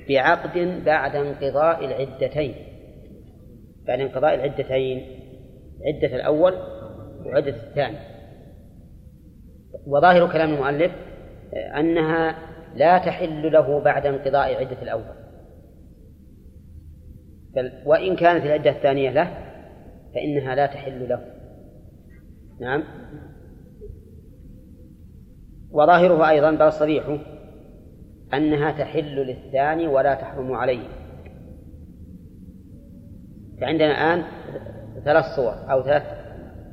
بعقد بعد انقضاء العدتين. بعد انقضاء العدتين عدة الأول عدة الثاني. وظاهر كلام المؤلف أنها لا تحل له بعد انقضاء عدة الأول بل وإن كانت العدة الثانية له فإنها لا تحل له. نعم. وظاهره أيضا بل صريحه أنها تحل للثاني ولا تحرم عليه. فعندنا الآن ثلاث صور أو ثلاث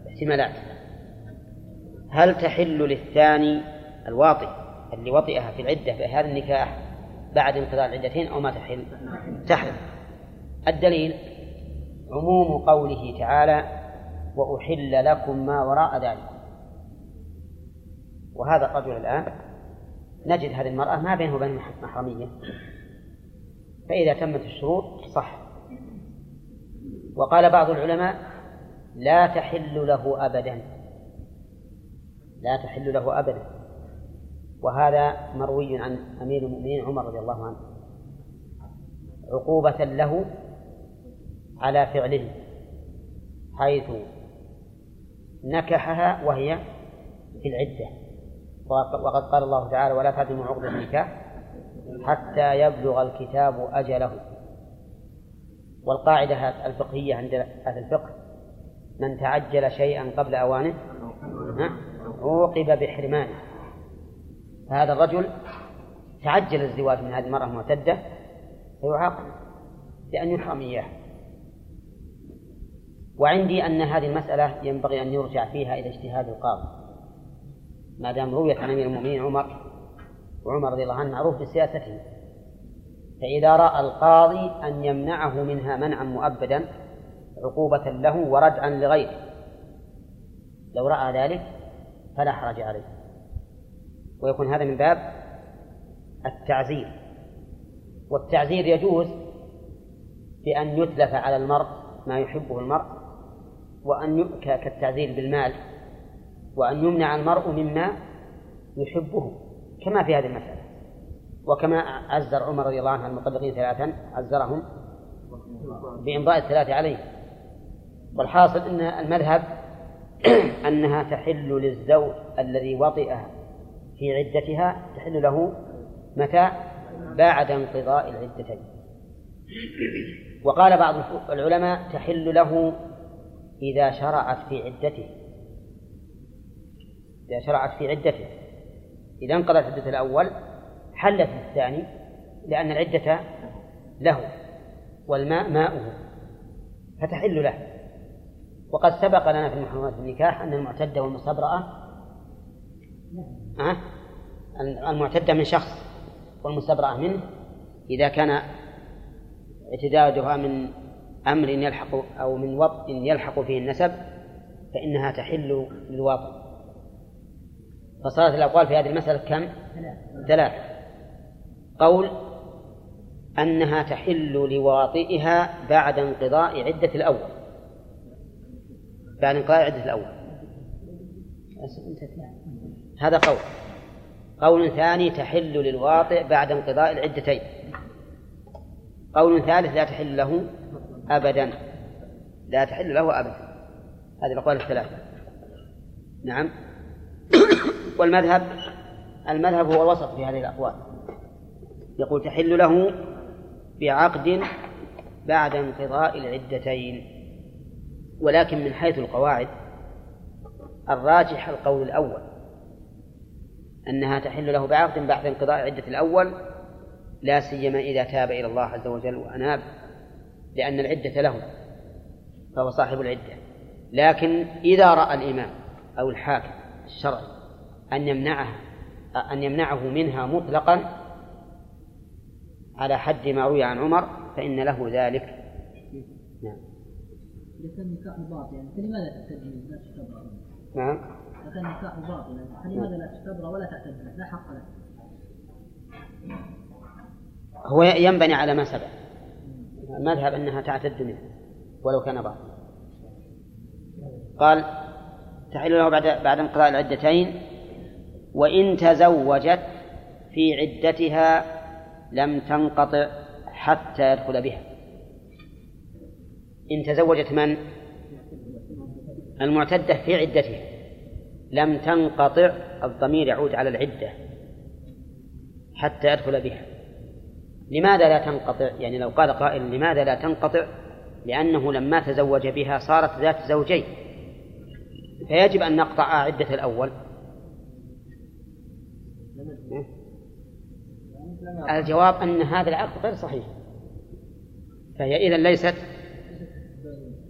احتمالات. هل تحل للثاني الواطئ اللي وطئها في العدة في هذا النكاح بعد انقضاء العدتين أو ما تحل؟ تحل. الدليل عموم قوله تعالى وأحل لكم ما وراء ذلك. وهذا الرجل الآن نجد هذه المرأة ما بينه وبين محرمية. فإذا تمت الشروط صح. وقال بعض العلماء لا تحل له أبدا. لا تحل له أبدا. وهذا مروي عن أمير المؤمنين عمر رضي الله عنه. عقوبة له على فعله حيث نكحها وهي في العدة. وقد قال الله تعالى ولا تعزموا عقد النكاح حتى يبلغ الكتاب أجله. والقاعدة الفقهية عند أهل الفقه من تعجل شيئا قبل أوانه. عوقب بحرمانه فهذا الرجل تعجل الزواج من هذه المرأة المعتدة فيعاقب بأن يحرم إياه وعندي أن هذه المسألة ينبغي أن يرجع فيها إلى اجتهاد القاضي. ما دام رويت عن أمير المؤمنين عمر وعمر رضي الله عنه معروف بسياسته فإذا رأى القاضي أن يمنعه منها منعا مؤبدا عقوبة له وردعا لغيره. لو رأى ذلك فلا حرج عليه. ويكون هذا من باب التعزير. والتعزير يجوز بأن يتلف على المرء ما يحبه المرء وأن كالتعزير بالمال وأن يمنع المرء مما يحبه كما في هذه المسألة. وكما عزر عمر رضي الله عنه المطلقين ثلاثا عزرهم بإمضاء الثلاث عليه. والحاصل أن المذهب <coughs> أنها تحل للزوج الذي وطئها. في عدتها تحل له متى؟ بعد انقضاء العدتين. <coughs> وقال بعض العلماء تحل له إذا شرعت في عدته. إذا شرعت في عدته. إذا انقضت عدة الأول حلت الثاني لأن العدة له والماء ماؤه فتحل له. وقد سبق لنا في محرمات النكاح أن المعتدة والمستبرأة أه؟ المعتدة من شخص والمستبرأة منه إذا كان اعتدادها من أمر يلحق أو من وطء يلحق فيه النسب فإنها تحل للواطئ فصارت الأقوال في هذه المسألة كم؟ ثلاث قول أنها تحل لواطئها بعد انقضاء عدة الأول بعد انقضاء عدة الأول هذا قول. قول ثاني تحل للواطئ بعد انقضاء العدتين. قول ثالث لا تحل له أبدا. لا تحل له أبدا. هذه الأقوال الثلاثة. نعم. <coughs> والمذهب المذهب هو الوسط في هذه الأقوال. يقول تحل له بعقد بعد انقضاء العدتين. ولكن من حيث القواعد الراجح القول الأول أنها تحل له بعقد بعد انقضاء عدة الأول لا سيما إذا تاب إلى الله عز وجل وأناب لأن العدة له فهو صاحب العدة. لكن إذا رأى الإمام أو الحاكم الشرعي أن يمنعه أن يمنعه منها مطلقا على حد ما روي عن عمر فإن له ذلك كان نكاح باطلا فلماذا تعتد لا تستبرأ؟ نعم. كان نكاح باطلا فلماذا لا تستبرأ ولا تعتد لا حق له؟ هو ينبني على ما سبق. المذهب أنها تعتد منه ولو كان باطلا. قال تحل له بعد بعد انقضاء العدتين وإن تزوجت في عدتها لم تنقطع حتى يدخل بها. إن تزوجت من؟ المعتدة في عدتها لم تنقطع الضمير يعود على العدة حتى يدخل بها. لماذا لا تنقطع؟ يعني لو قال قائل لماذا لا تنقطع؟ لأنه لما تزوج بها صارت ذات زوجين. فيجب أن نقطع عدة الأول. الجواب أن هذا العقد غير صحيح. فهي إذا ليست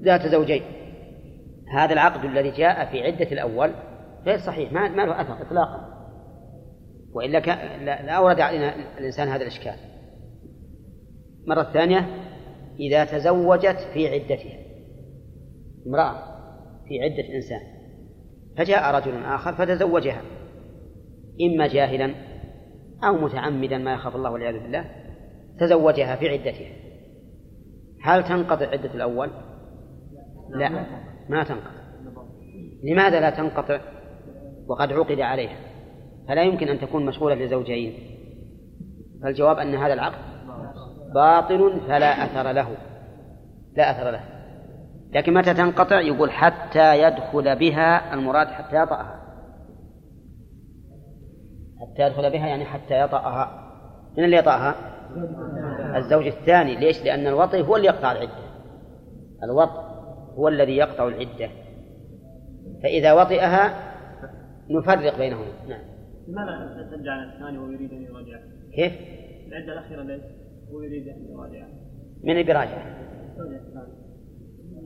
ذات زوجين. هذا العقد الذي جاء في عدة الأول غير صحيح ما, ما له أثر إطلاقا. وإلا كان لا أورد علينا الإنسان هذا الإشكال. مرة ثانية إذا تزوجت في عدتها امرأة في عدة إنسان فجاء رجل آخر فتزوجها إما جاهلا أو متعمدا ما يخاف الله والعياذ بالله تزوجها في عدتها. هل تنقطع عدة الأول؟ لا ما تنقطع. لماذا لا تنقطع؟ وقد عقد عليها. فلا يمكن أن تكون مشغولة لزوجين. فالجواب أن هذا العقد باطل فلا أثر له. لا أثر له. لكن متى تنقطع؟ يقول حتى يدخل بها المراد حتى يطأها. حتى يدخل بها يعني حتى يطأها. من اللي يطأها؟ الزوج الثاني. ليش؟ لأن الوطي هو اللي يقطع العدة. الوطء هو الذي يقطع العدة. فإذا وطئها نفرق بينهما نعم. لماذا ترجع الثاني وهو يريد أن يراجع؟ كيف؟ العدة الأخيرة ليش؟ هو يريد أن يراجع. من اللي بيراجع؟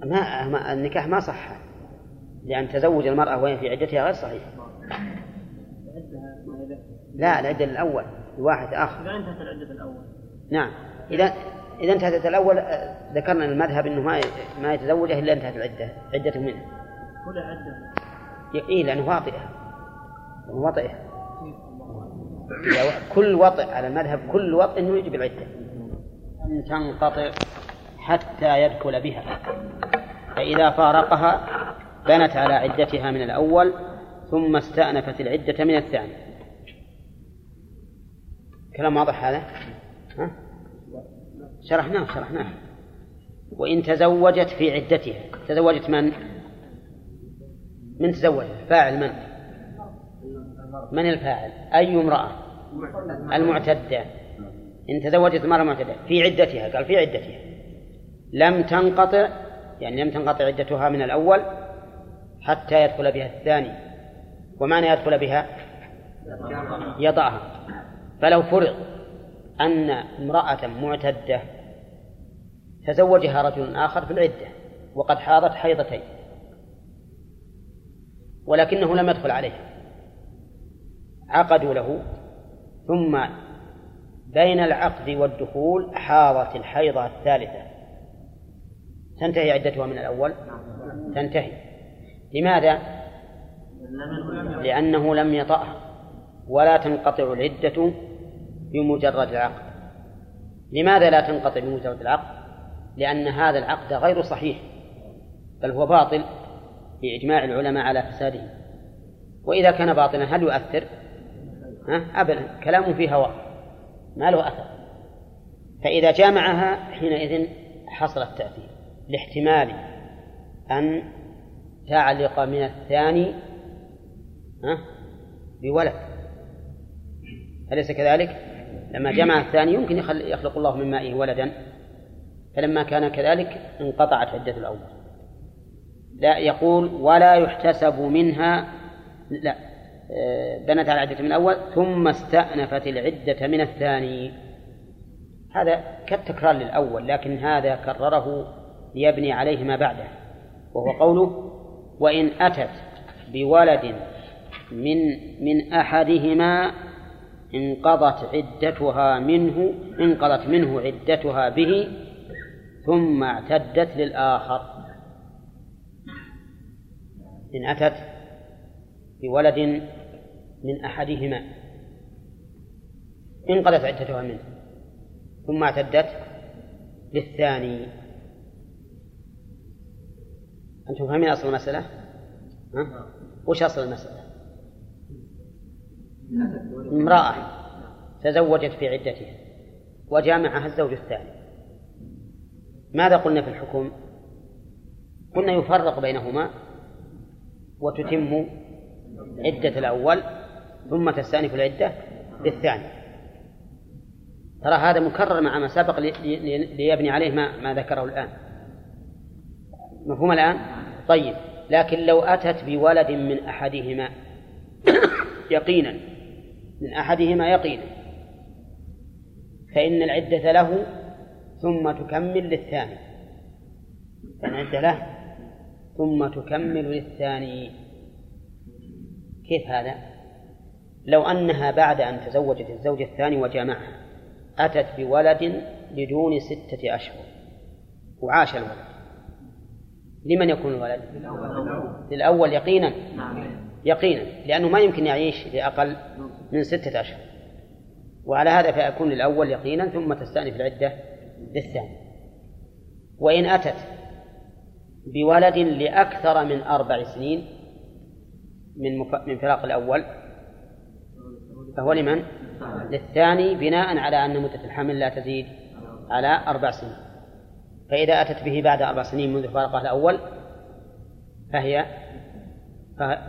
ما النكاح ما صح. لأن تزوج المرأة وهي في عدتها غير صحيح. لا العدة الأول الواحد آخر إذا انتهت العدة الأول. نعم. إذا إذا انتهت الأول آه، ذكرنا المذهب أنه ما ما يتزوجه إلا انتهت العدة عدة منه. كل عدة. إيه لأنه واطئة. واطئة. كل وطئ على المذهب كل وطئ أنه يجب العدة. أن تنقطع حتى يدخل بها. فإذا فارقها بنت على عدتها من الأول ثم استأنفت العدة من الثاني. كلام واضح هذا؟ شرحناه شرحناه. وإن تزوجت في عدتها. تزوجت من؟ من تزوج فاعل من؟ من الفاعل؟ أي امرأة؟ المعتدة. إن تزوجت المرأة معتدة. في عدتها قال في عدتها. لم تنقطع يعني لم تنقطع عدتها من الأول حتى يدخل بها الثاني. ومعنى يدخل بها؟ يضعها. فلو فرض أن امرأة معتدة تزوجها رجل آخر في العدة وقد حاضت حيضتين ولكنه لم يدخل عليها. عقدوا له ثم بين العقد والدخول حاضت الحيضة الثالثة. تنتهي عدتها من الأول؟ تنتهي. لماذا؟ لأنه لم يطأها ولا تنقطع العدة بمجرد العقد. لماذا لا تنقطع بمجرد العقد؟ لأن هذا العقد غير صحيح بل هو باطل بإجماع العلماء على فساده وإذا كان باطلا هل يؤثر؟ ها؟ أبدا كلام في هواء ما له أثر فإذا جامعها حينئذ حصل التأثير لاحتمال أن تعلق من الثاني بولد أليس كذلك؟ لما جمع الثاني يمكن يخلق الله من مائه ولدا فلما كان كذلك انقطعت عدة الأول لا يقول ولا يحتسب منها لا بنت على العدة من الأول ثم استأنفت العدة من الثاني. هذا كالتكرار للأول لكن هذا كرره ليبني عليه ما بعده. وهو قوله وإن أتت بولد من من أحدهما انقضت عدتها منه انقضت منه عدتها به ثم اعتدت للآخر إن أتت بولد من أحدهما انقضت عدتها منه ثم اعتدت للثاني أنتم فاهمين أصل المسألة؟ ها؟ وش أصل المسألة؟ امرأة تزوجت في عدتها وجامعها الزوج الثاني ماذا قلنا في الحكم؟ قلنا يفرق بينهما وتتم عدة الأول ثم تستأنف العدة بالثاني ترى هذا مكرر مع ما سبق ليبني عليه ما, ما ذكره الآن مفهوم الآن؟ طيب لكن لو أتت بولد من أحدهما <coughs> يقينا من أحدهما يقينا فإن العدة له ثم تكمل للثاني. فالعدة له. ثم تكمل للثاني. كيف هذا؟ لو أنها بعد أن تزوجت الزوج الثاني وجامعها أتت بولد لدون ستة أشهر وعاش الولد. لمن يكون الولد؟ للأول يقينا. يقينا. لأنه ما يمكن يعيش لأقل من ستة أشهر. وعلى هذا فيكون للأول يقينا ثم تستأنف العدة للثاني. وإن أتت بولد لأكثر من أربع سنين من من فراق الأول فهو لمن؟ للثاني بناء على أن مدة الحمل لا تزيد على أربع سنين. فإذا أتت به بعد أربع سنين منذ فارقه الأول فهي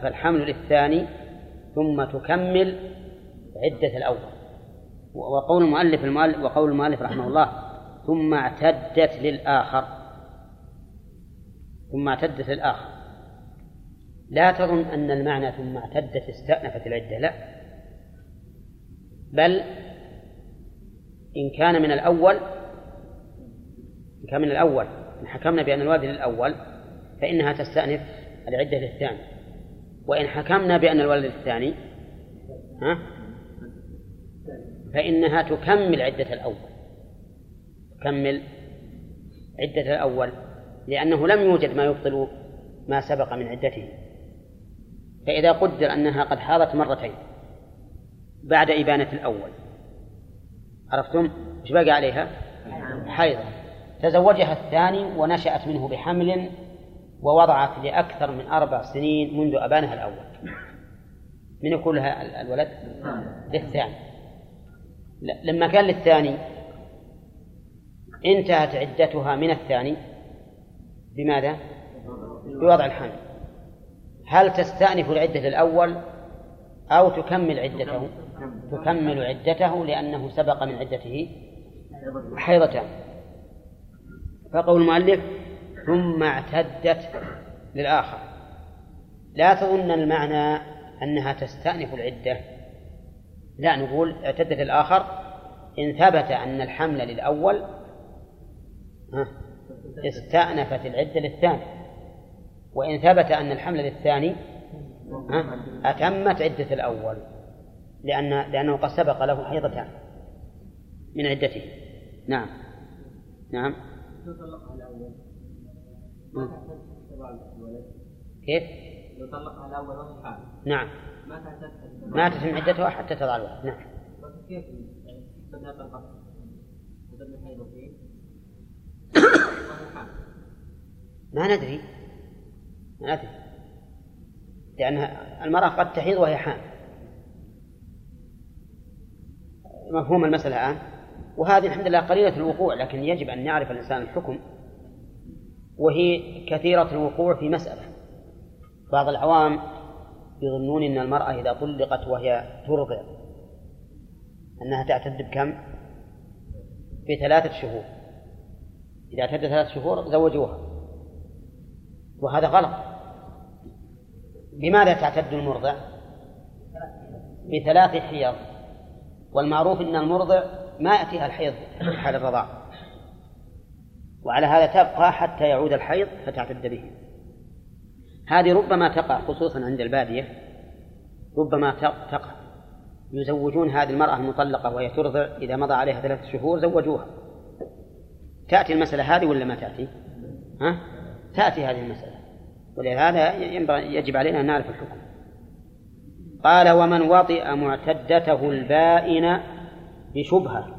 فالحمل للثاني ثم تكمل عدة الأول. وقول المؤلف المؤلف وقول المؤلف رحمه الله ثم اعتدت للآخر. ثم اعتدت للآخر. لا تظن أن المعنى ثم اعتدت استأنفت العدة لا. بل إن كان من الأول إن كان من الأول إن حكمنا بأن الوالد للأول فإنها تستأنف العدة للثاني. وإن حكمنا بأن الولد الثاني ها فإنها تكمل عدة الأول. تكمل عدة الأول لأنه لم يوجد ما يبطل ما سبق من عدته فإذا قدر أنها قد حاضت مرتين بعد إبانة الأول عرفتم؟ إيش بقى عليها؟ حيض تزوجها الثاني ونشأت منه بحمل ووضعت لأكثر من أربع سنين منذ أبانها الأول من يكون لها الولد؟ للثاني لما كان للثاني انتهت عدتها من الثاني. بماذا؟ بوضع الحمل. هل تستأنف العدة للأول أو تكمل عدته؟ تكمل عدته لأنه سبق من عدته حيضتان. فقول المؤلف ثم اعتدت للآخر. لا تظن المعنى أنها تستأنف العدة. لا نقول اعتدت الآخر إن ثبت أن الحمل للأول استأنفت العدة للثاني. وإن ثبت أن الحمل للثاني أتمت عدة الأول لأن لأنه قد سبق له حيضتان من عدته. نعم. نعم. كيف؟ لو طلقها الأول وهي حامل نعم. ما تتم عدتها حتى تضع الولد نعم كيف <coughs> ما ندري. ما ندري. لأن المرأة قد تحيض وهي حامل. مفهوم المسألة الآن؟ وهذه الحمد لله قليلة الوقوع لكن يجب أن يعرف الإنسان الحكم وهي كثيرة الوقوع في مسألة. بعض العوام يظنون أن المرأة إذا طلقت وهي ترضع أنها تعتد بكم؟ بثلاثة شهور. إذا اعتدت ثلاثة شهور زوجوها. وهذا غلط. بماذا تعتد المرضع؟ بثلاث حيض. والمعروف أن المرضع ما يأتيها الحيض في حال الرضاع. وعلى هذا تبقى حتى يعود الحيض فتعتد به. هذه ربما تقع خصوصا عند البادية ربما تقع. يزوجون هذه المرأة المطلقة وهي ترضع إذا مضى عليها ثلاثة شهور زوجوها. تأتي المسألة هذه ولا ما تأتي؟ ها؟ تأتي هذه المسألة ولهذا يجب علينا أن نعرف الحكم قال ومن وطئ معتدته البائن بشبهة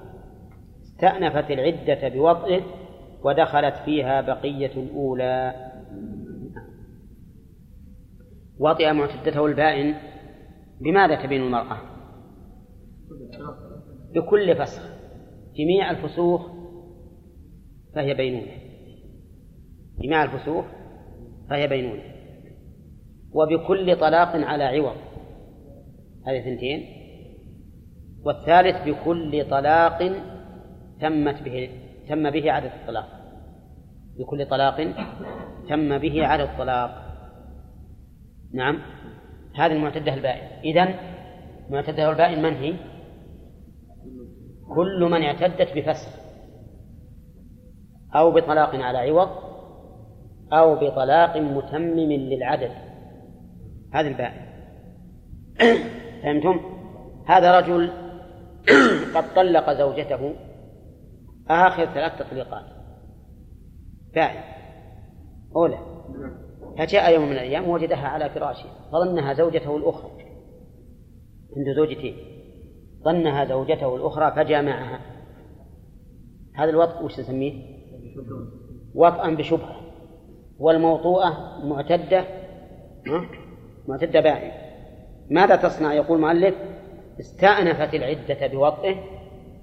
استأنفت العدة بوطئه ودخلت فيها بقية الأولى وطئ معتدته البائن بماذا تبين المرأة؟ بكل فسخ جميع الفسوخ فهي بينونة. جميع الفسوخ فهي بينونة. وبكل طلاق على عوض. هذه ثنتين. والثالث بكل طلاق تمت به تم به عدد الطلاق. بكل طلاق تم به عدد الطلاق. نعم. هذه المعتدة البائن. إذن معتدة البائن من هي؟ كل من اعتدت بفسخ أو بطلاق على عوض أو بطلاق متمم للعدد. هذه البائن <clears throat> فهمتم؟ هذا رجل <clears throat> قد طلق زوجته. آخر ثلاث تطليقات. بائن أولى. فجاء يوم من الأيام وجدها على فراشه. فظنها زوجته الأخرى. عنده زوجتين ظنها زوجته الأخرى فجامعها. هذا الوطء وش نسميه؟ وطئا بشبهة. والموطوءة معتدة معتدة بائن ماذا تصنع؟ يقول المؤلف استأنفت العدة بوطئه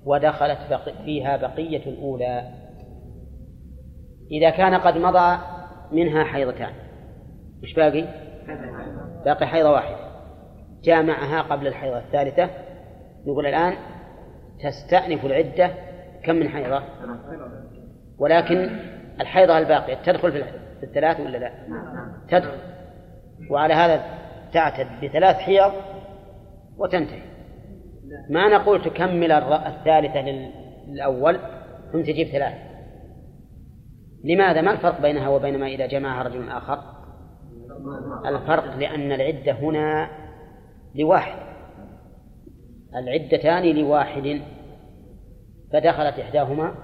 ودخلت فيها بقية الأولى. إذا كان قد مضى منها حيضتان. وش باقي؟ باقي حيضة واحدة. جامعها قبل الحيضة الثالثة. نقول الآن تستأنف العدة. كم من حيضة؟ ولكن الحيضة الباقية تدخل في الثلاث ولا لا؟ تدخل. وعلى هذا تعتد بثلاث حيض وتنتهي. ما نقول تكمل الثالثة للأول ثم تجيب ثلاث لماذا؟ ما الفرق بينها وبين ما إذا جمعها رجل آخر؟ الفرق لأن العدة هنا لواحد. العدتان لواحد فدخلت إحداهما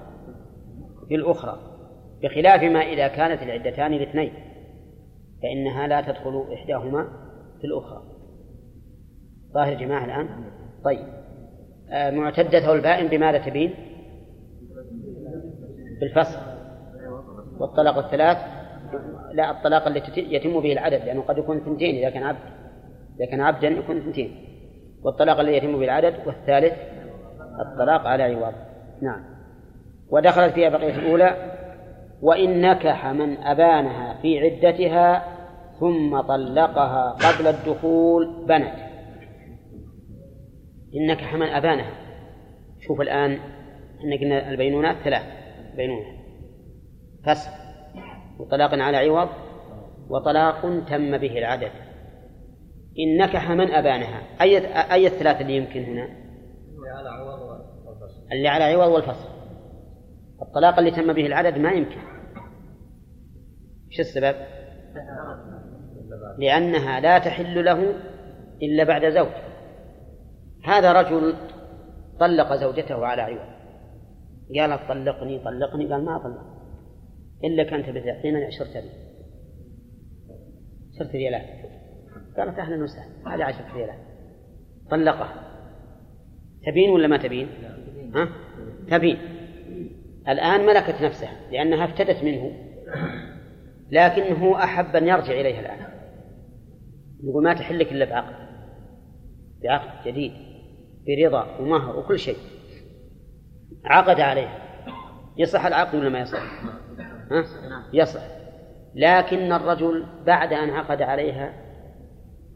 في الأخرى بخلاف ما إذا كانت العدتان لاثنين فإنها لا تدخل إحداهما في الأخرى. ظاهر جماعة الآن؟ طيب. آه معتدته البائن بماذا تبين؟ بالفصل. والطلاق الثلاث؟ لا الطلاق التي يتم به العدد لأنه قد يكون اثنتين إذا كان عبد. إذا كان عبدا يكون اثنتين. والطلاق الذي يتم به العدد والثالث الطلاق على عوض. نعم. ودخلت فيها بقية الأولى. وإن نكح من أبانها في عدتها ثم طلقها قبل الدخول بنت. إن نكح من أبانها. شوف الآن إحنا قلنا البينونات ثلاث بينونة. فسخ وطلاق على عوض وطلاق تم به العدد. إن نكح من أبانها. أي أي الثلاث اللي يمكن هنا؟ اللي على عوض والفصل. الطلاق اللي تم به العدد ما يمكن. إيش السبب؟ لأنها لا تحل له إلا بعد زوج. هذا رجل طلق زوجته على عوض قالت طلقني طلقني قال ما طلق. إلا كانت بتعطيني عشرة ريال. عشرة ريالات. قالت أهلا وسهلا. هذه عشرة ريالات. طلقها. تبين ولا ما تبين؟ ها؟ تبين. الآن ملكت نفسها لأنها افتدت منه لكنه أحب أن يرجع إليها الآن يقول ما تحل لك إلا بعقد بعقد جديد برضا ومهر وكل شيء عقد عليها يصح العقد ولا ما يصح؟ ها؟ يصح لكن الرجل بعد أن عقد عليها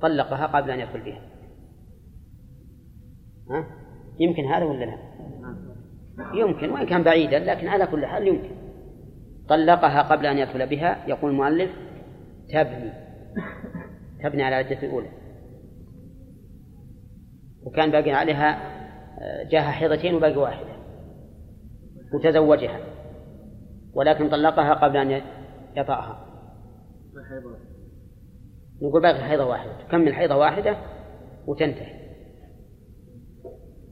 طلقها قبل أن يدخل بها ها؟ يمكن هذا ولا لا؟ يمكن وإن كان بعيدا لكن على كل حال يمكن. طلقها قبل أن يدخل بها يقول المؤلف تبني. تبني على العدة الأولى. وكان باقي عليها جاها حيضتين وباقي واحدة. وتزوجها. ولكن طلقها قبل أن يطأها. نقول باقي حيضة واحدة. تكمل حيضة واحدة وتنتهي.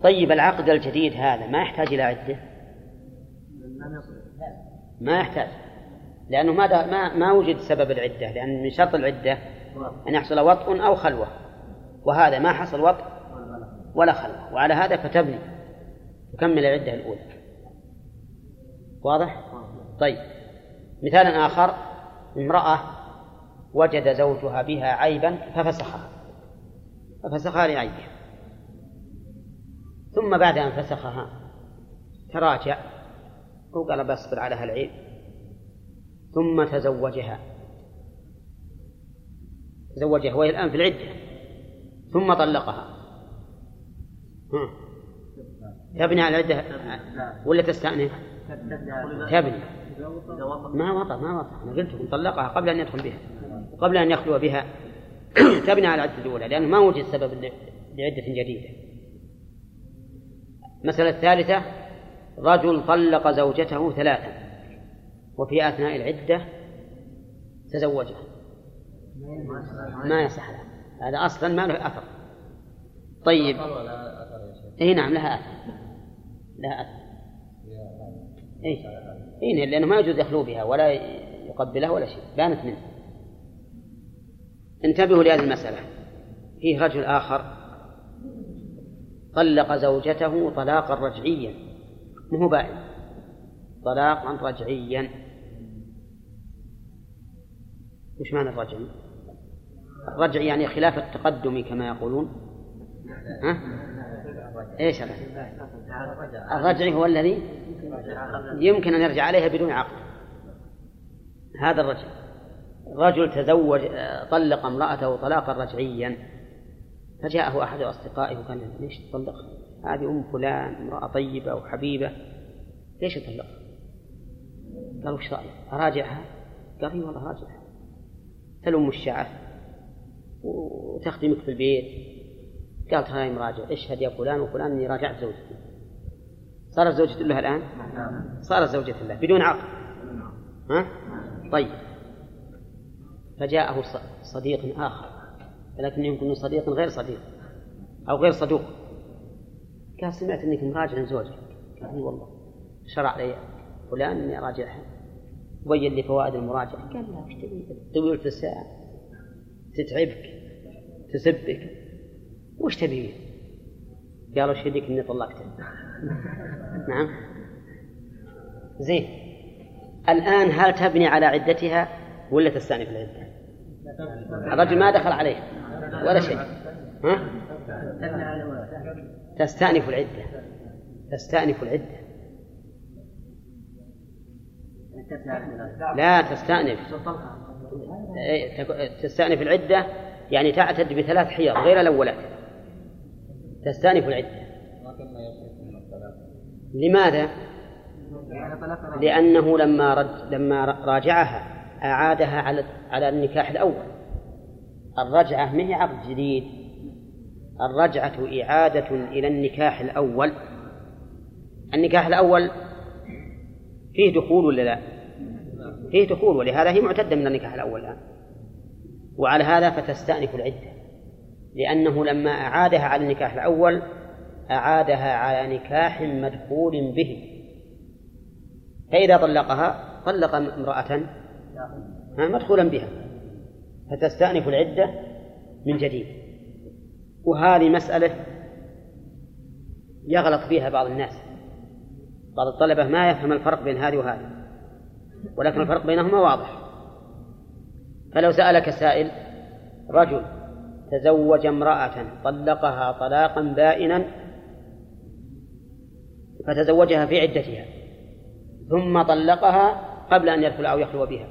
طيب العقد الجديد هذا ما يحتاج إلى عدة؟ ما يحتاج لأنه ما ما ما وجد سبب العدة لأن من شرط العدة أن يحصل وطء أو خلوة وهذا ما حصل وطء ولا خلوة وعلى هذا فتبني تكمل العدة الأولى. واضح؟ طيب مثال آخر امرأة وجد زوجها بها عيبا ففسخها ففسخها لعيبها. ثم بعد أن فسخها تراجع وقال بصبر على هالعيب ثم تزوجها. تزوجها وهي الآن في العدة. ثم طلقها. ها. تبني على العدة؟ ولا تستأنف؟ تبني. ما وطأ ما وطأ. أنا قلت لكم طلقها قبل أن يدخل بها. وقبل أن يخلو بها. <clears throat> تبني على العدة الأولى لأنه ما وجد سبب لعدة جديدة. المسألة الثالثة رجل طلق زوجته ثلاثا وفي أثناء العدة تزوجها ما يصح له. هذا أصلا ما له أثر. طيب. إي نعم لها أثر. لها أثر. إي. إي لأنه ما يجوز يخلو بها ولا يقبلها ولا شيء. بانت منه. انتبهوا لهذه المسألة. فيه رجل آخر طلق زوجته طلاقا رجعيا. مو بائن. طلاقا رجعيا. وش معنى الرجعي؟ الرجع يعني خلاف التقدم كما يقولون. ها؟ إيش هذا؟ الرجعي هو الذي يمكن أن يرجع عليها بدون عقد. هذا الرجل رجل تزوج طلق امرأته طلاقا رجعيا. فجاءه أحد أصدقائه وقال ليش تطلق؟ هذه أم فلان امرأة طيبة وحبيبة ليش تطلق قال وش رأيك؟ أراجعها؟ قال إي والله راجعها تلم الشعث وتخدمك في البيت. قالت هاي مراجع اشهد يا فلان؟ وفلان إني راجعت زوجتي. صارت زوجة له الآن؟ صارت زوجة له بدون عقد. ها؟ طيب. فجاءه صديق آخر. ولكن يمكن صديق غير صديق أو غير صدوق. قال سمعت أنك مراجع زوجك قال والله. شرع علي فلان أني أراجعها. بين لي فوائد المراجعة. قال لا وش تبي؟ طويلة الساعة تتعبك؟ تسبك؟ وش تبي؟ قالوا وش إني طلقته <laughs> نعم. زين. الآن هل تبني على عدتها ولا تستأنف العدة؟ الرجل ما دخل عليه ولا شيء. ها؟ تستأنف العدة. تستأنف العدة. لا تستأنف. إيه، تستأنف العدة يعني تعتد بثلاث حيض غير الأولات تستأنف العدة. لماذا؟ لأنه لما رج لما راجعها أعادها على على النكاح الأول. الرجعة ما هي عقد جديد؟ الرجعة إعادة إلى النكاح الأول. النكاح الأول فيه دخول ولا لا؟ فيه دخول ولهذا هي معتدة من النكاح الأول الآن. وعلى هذا فتستأنف العدة لأنه لما أعادها على النكاح الأول أعادها على نكاح مدخول به. فإذا طلقها طلق امرأة مدخولا بها. فتستأنف العدة من جديد. وهذه مسألة يغلط فيها بعض الناس. بعض الطلبة ما يفهم الفرق بين هذه وهذه ولكن الفرق بينهما واضح. فلو سألك سائل رجل تزوج امرأة طلقها طلاقا بائنا فتزوجها في عدتها ثم طلقها قبل أن يدخل أو يخلو بها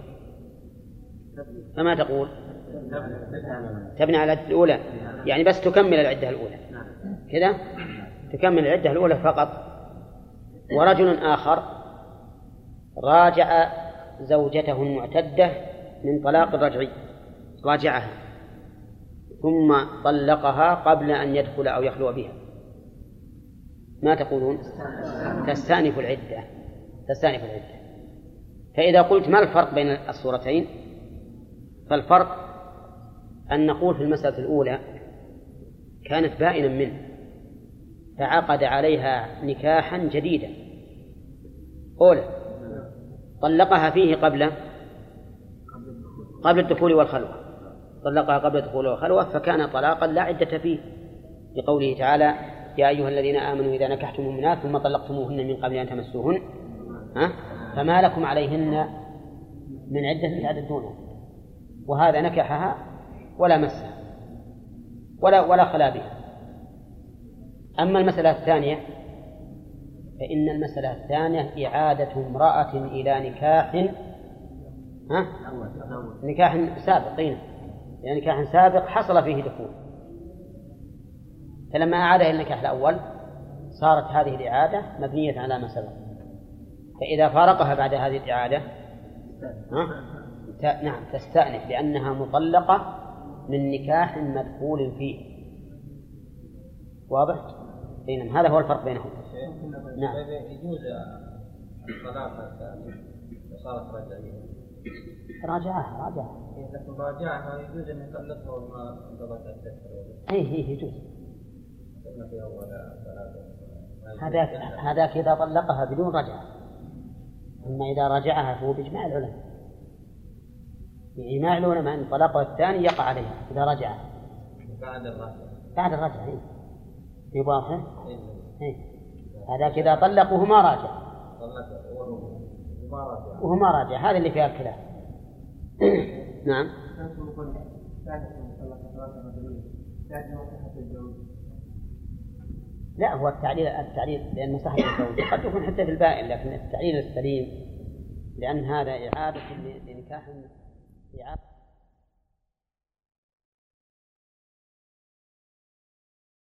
فما تقول؟ تبني على العدة الأولى. يعني بس تكمل العدة الأولى. كذا؟ تكمل العدة الأولى فقط. ورجل آخر راجع زوجته المعتدة من طلاق رجعي راجعها. ثم طلقها قبل أن يدخل أو يخلو بها. ما تقولون؟ تستأنف العدة. تستأنف العدة. فإذا قلت ما الفرق بين الصورتين؟ فالفرق أن نقول في المسألة الأولى كانت بائنا منه فعقد عليها نكاحا جديدا أولى طلقها فيه قبل قبل الدخول والخلوة. طلقها قبل الدخول والخلوة فكان طلاقا لا عدة فيه. لقوله تعالى يا أيها الذين آمنوا إذا نكحتم المؤمنات ثم طلقتموهن من قبل أن تمسوهن ها؟ فما لكم عليهن من عدة تعددونها وهذا نكحها ولا مسها ولا ولا خلا بها أما المسألة الثانية فإن المسألة الثانية إعادة امرأة إلى نكاح ها؟ نكاح سابق لأن نكاح سابق حصل فيه دخول فلما أعادها إلى النكاح الأول صارت هذه الإعادة مبنية على ما سبق فإذا فارقها بعد هذه الإعادة ها؟ نعم تستأنف لأنها مطلقة من نكاح مدخول فيه. واضح؟ أي نعم هذا هو الفرق بينهم. نعم. يجوز الطلاق صارت رجعية راجعها راجعها. لكن راجعها يجوز ان يطلقها وما انقضت التسريع أي هي يجوز. هذاك هذاك إذا طلقها بدون رجعة. أما إذا راجعها فهو بإجماع العلماء. بإجماع العلماء أن طلاقها الثاني يقع عليها إذا رجع بعد الرجعة بعد الرجعة إيه. في واضح؟ إيه. إيه. هذاك إذا طلق وهو ما راجع طلق وهو وما راجع وهو ما راجع هذا اللي فيها الخلاف <coughs> نعم لا هو التعليل التعليل لأن مصلحة الزوج قد يكون حتى في البائن لكن التعليل السليم لأن هذا إعادة لنكاح إعادة